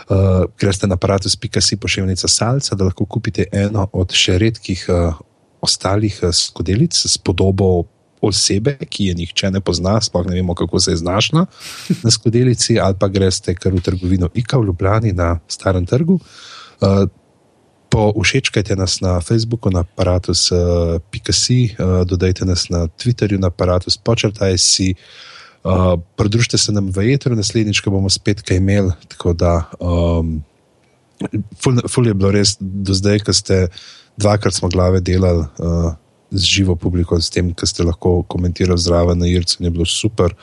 Uh, greste na aparatus.si, pošiljnica salca, da lahko kupite eno od še redkih uh, ostalih skodelic s podobo osebe, ki je nihče ne pozna, sploh ne vemo, kako se je znašla na skodelici, ali pa greste kar v trgovino IKA v Ljubljani na Starem trgu. Uh, Všečkajte nas na Facebooku, na aparatus.si, uh, dodajte nas na Twitterju, na aparatus, počrtaj si, uh, pridružite se nam v jetru, naslednjič, bomo spet kaj imeli. Tako da, um, ful, ful je bilo res do zdaj, ko ste dvakrat smo glave delali. Uh, z živo publiko, s tem, ki ste lahko komentirali zraven na Ircu, je bilo super.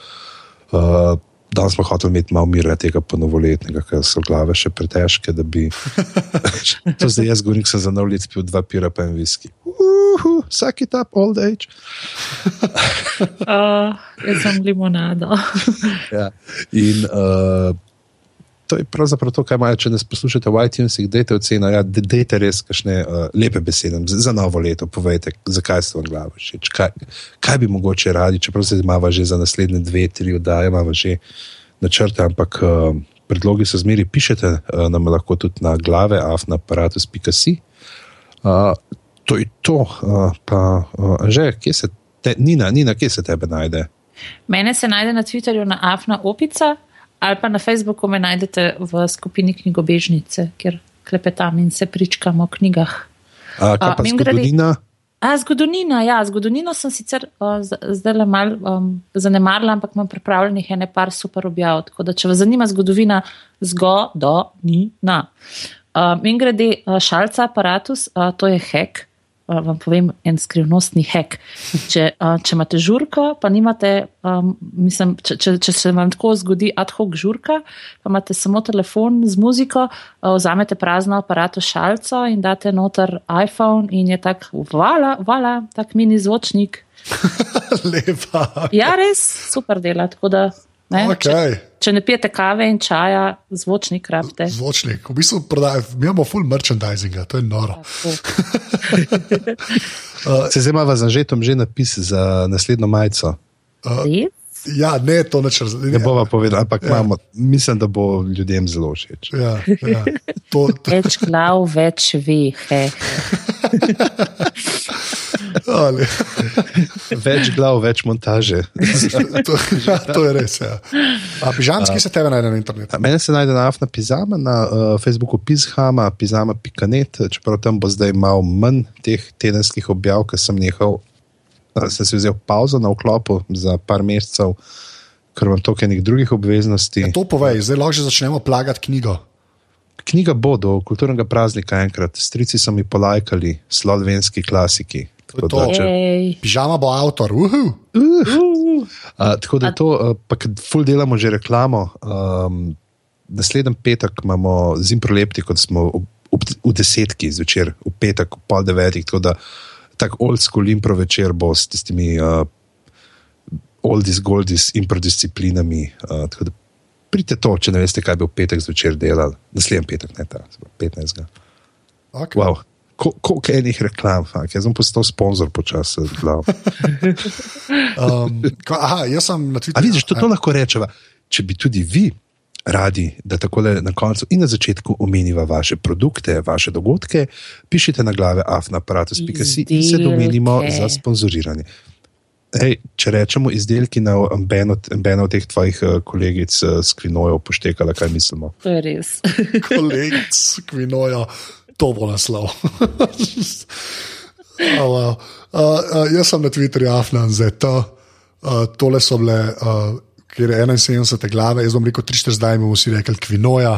Uh, danes smo hoteli imeti malo mira tega ponovoletnega, ker so glave še pretežke, da bi. to zdaj jaz govorim, sem za nov let pil dva pira pa en viski. Vsak je tap, old age. uh, jaz sem limonada. ja. In uh, to je pravzaprav to, kar imajo, če nas poslušate v iTunesih, dajte oceno, ja, dajte res kakšne uh, lepe besede za novo leto, povejte, zakaj ste vam glavo všeč, kaj, kaj bi mogoče radi, čeprav se imamo že za naslednje dve, tri oddaje, imamo že načrte, ampak uh, predlogi so zmeri, pišete uh, nam lahko tudi na glave, afnaaparatus.si. Uh, to je to, uh, pa uh, že, kje se te, Nina, Nina, kje se tebe najde? Mene se najde na Twitterju na afna opica ali pa na Facebooku me najdete v skupini knjigobežnice, kjer klepetam in se pričkam o knjigah. A, kaj pa uh, zgodovina? A, zgodovina, ja, zgodovino sem sicer uh, zdaj le mal um, zanemarila, ampak imam pripravljenih ene par super objav. Tako da, če vas zanima zgodovina, zgodovina. Um, in grede uh, šalca aparatus, uh, to je hek vam povem en skrivnostni hek. Če, če imate žurko, pa nimate, um, mislim, če, če, če se vam tako zgodi ad hoc žurka, pa imate samo telefon z muziko, vzamete prazno aparato šalco in date noter iPhone in je tak, vala, vala, tak mini zvočnik. Lepa. Ja, res super dela. Ne, okay. če, če ne pijete kave in čaja, zvočnik rabite. Zvočnik, v bistvu prodaj, mi imamo full merchandising, to je noro. se zdaj imamo za žetom že napis za naslednjo majico. Uh, ja, ne, to neč razumem. Ne bova povedala, ampak ja. imamo, mislim, da bo ljudem zelo všeč. Ja, ja. To, to. Več glav, več ve. več glav, več montaže. to, ja, to je res. Ja. Pižamski se tebe najde na internetu. Mene se najde na Afna Pizama, na uh, Facebooku Pizhama, pizama.net, čeprav tam bo zdaj malo manj teh tedenskih objav, ker sem nehal, sem si vzel pauzo na vklopu za par mesecev, ker imam toliko enih drugih obveznosti. Ja, to povej, zdaj lahko že začnemo plagati knjigo. Knjiga bo do kulturnega praznika enkrat, strici so mi polajkali, slovenski klasiki. Tako to, če... Pižama bo avtor. Uh -huh. uh. Uh. Uh, tako da to, uh, pa ful delamo že reklamo. Um, naslednji petek imamo zim prolepti, kot smo v, v, v desetki zvečer, v petek, v pol devetih. Tako da tak old school impro večer bo s tistimi uh, oldis, goldis improdisciplinami. Uh, tako da pridite to, če ne veste, kaj bi v petek zvečer delali. Naslednji petek, ne ta, 15. Okay. Wow koliko enih reklam, fak. jaz sem postal sponzor počasi. um, aha, jaz sem na Twitterju. Vidiš, to, to lahko rečeva. Če bi tudi vi radi, da tako na koncu in na začetku omeniva vaše produkte, vaše dogodke, pišite na glave afnaaparatus.com in se domenimo za sponzoriranje. Ej, če rečemo izdelki na eno od teh tvojih uh, kolegic uh, s Kvinojo, poštekala, kaj mislimo? To je res. Kolegic s Kvinojo, to bo naslov. oh, wow. uh, uh, jaz sem na Twitterju afnan, zdaj uh, tole so bile. Uh, ker je 71 glave, jaz bom rekel 3-4, zdaj bomo vsi rekli kvinoja,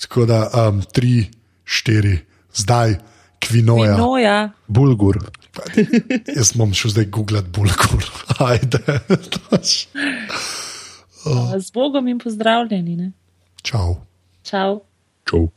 tako da 3-4, um, zdaj kvinoja. Kvinoja. Bulgur. jaz bom šel zdaj googlat bulgur. Ajde. Z Bogom in pozdravljeni. Ne? Čau. Čau. Čau.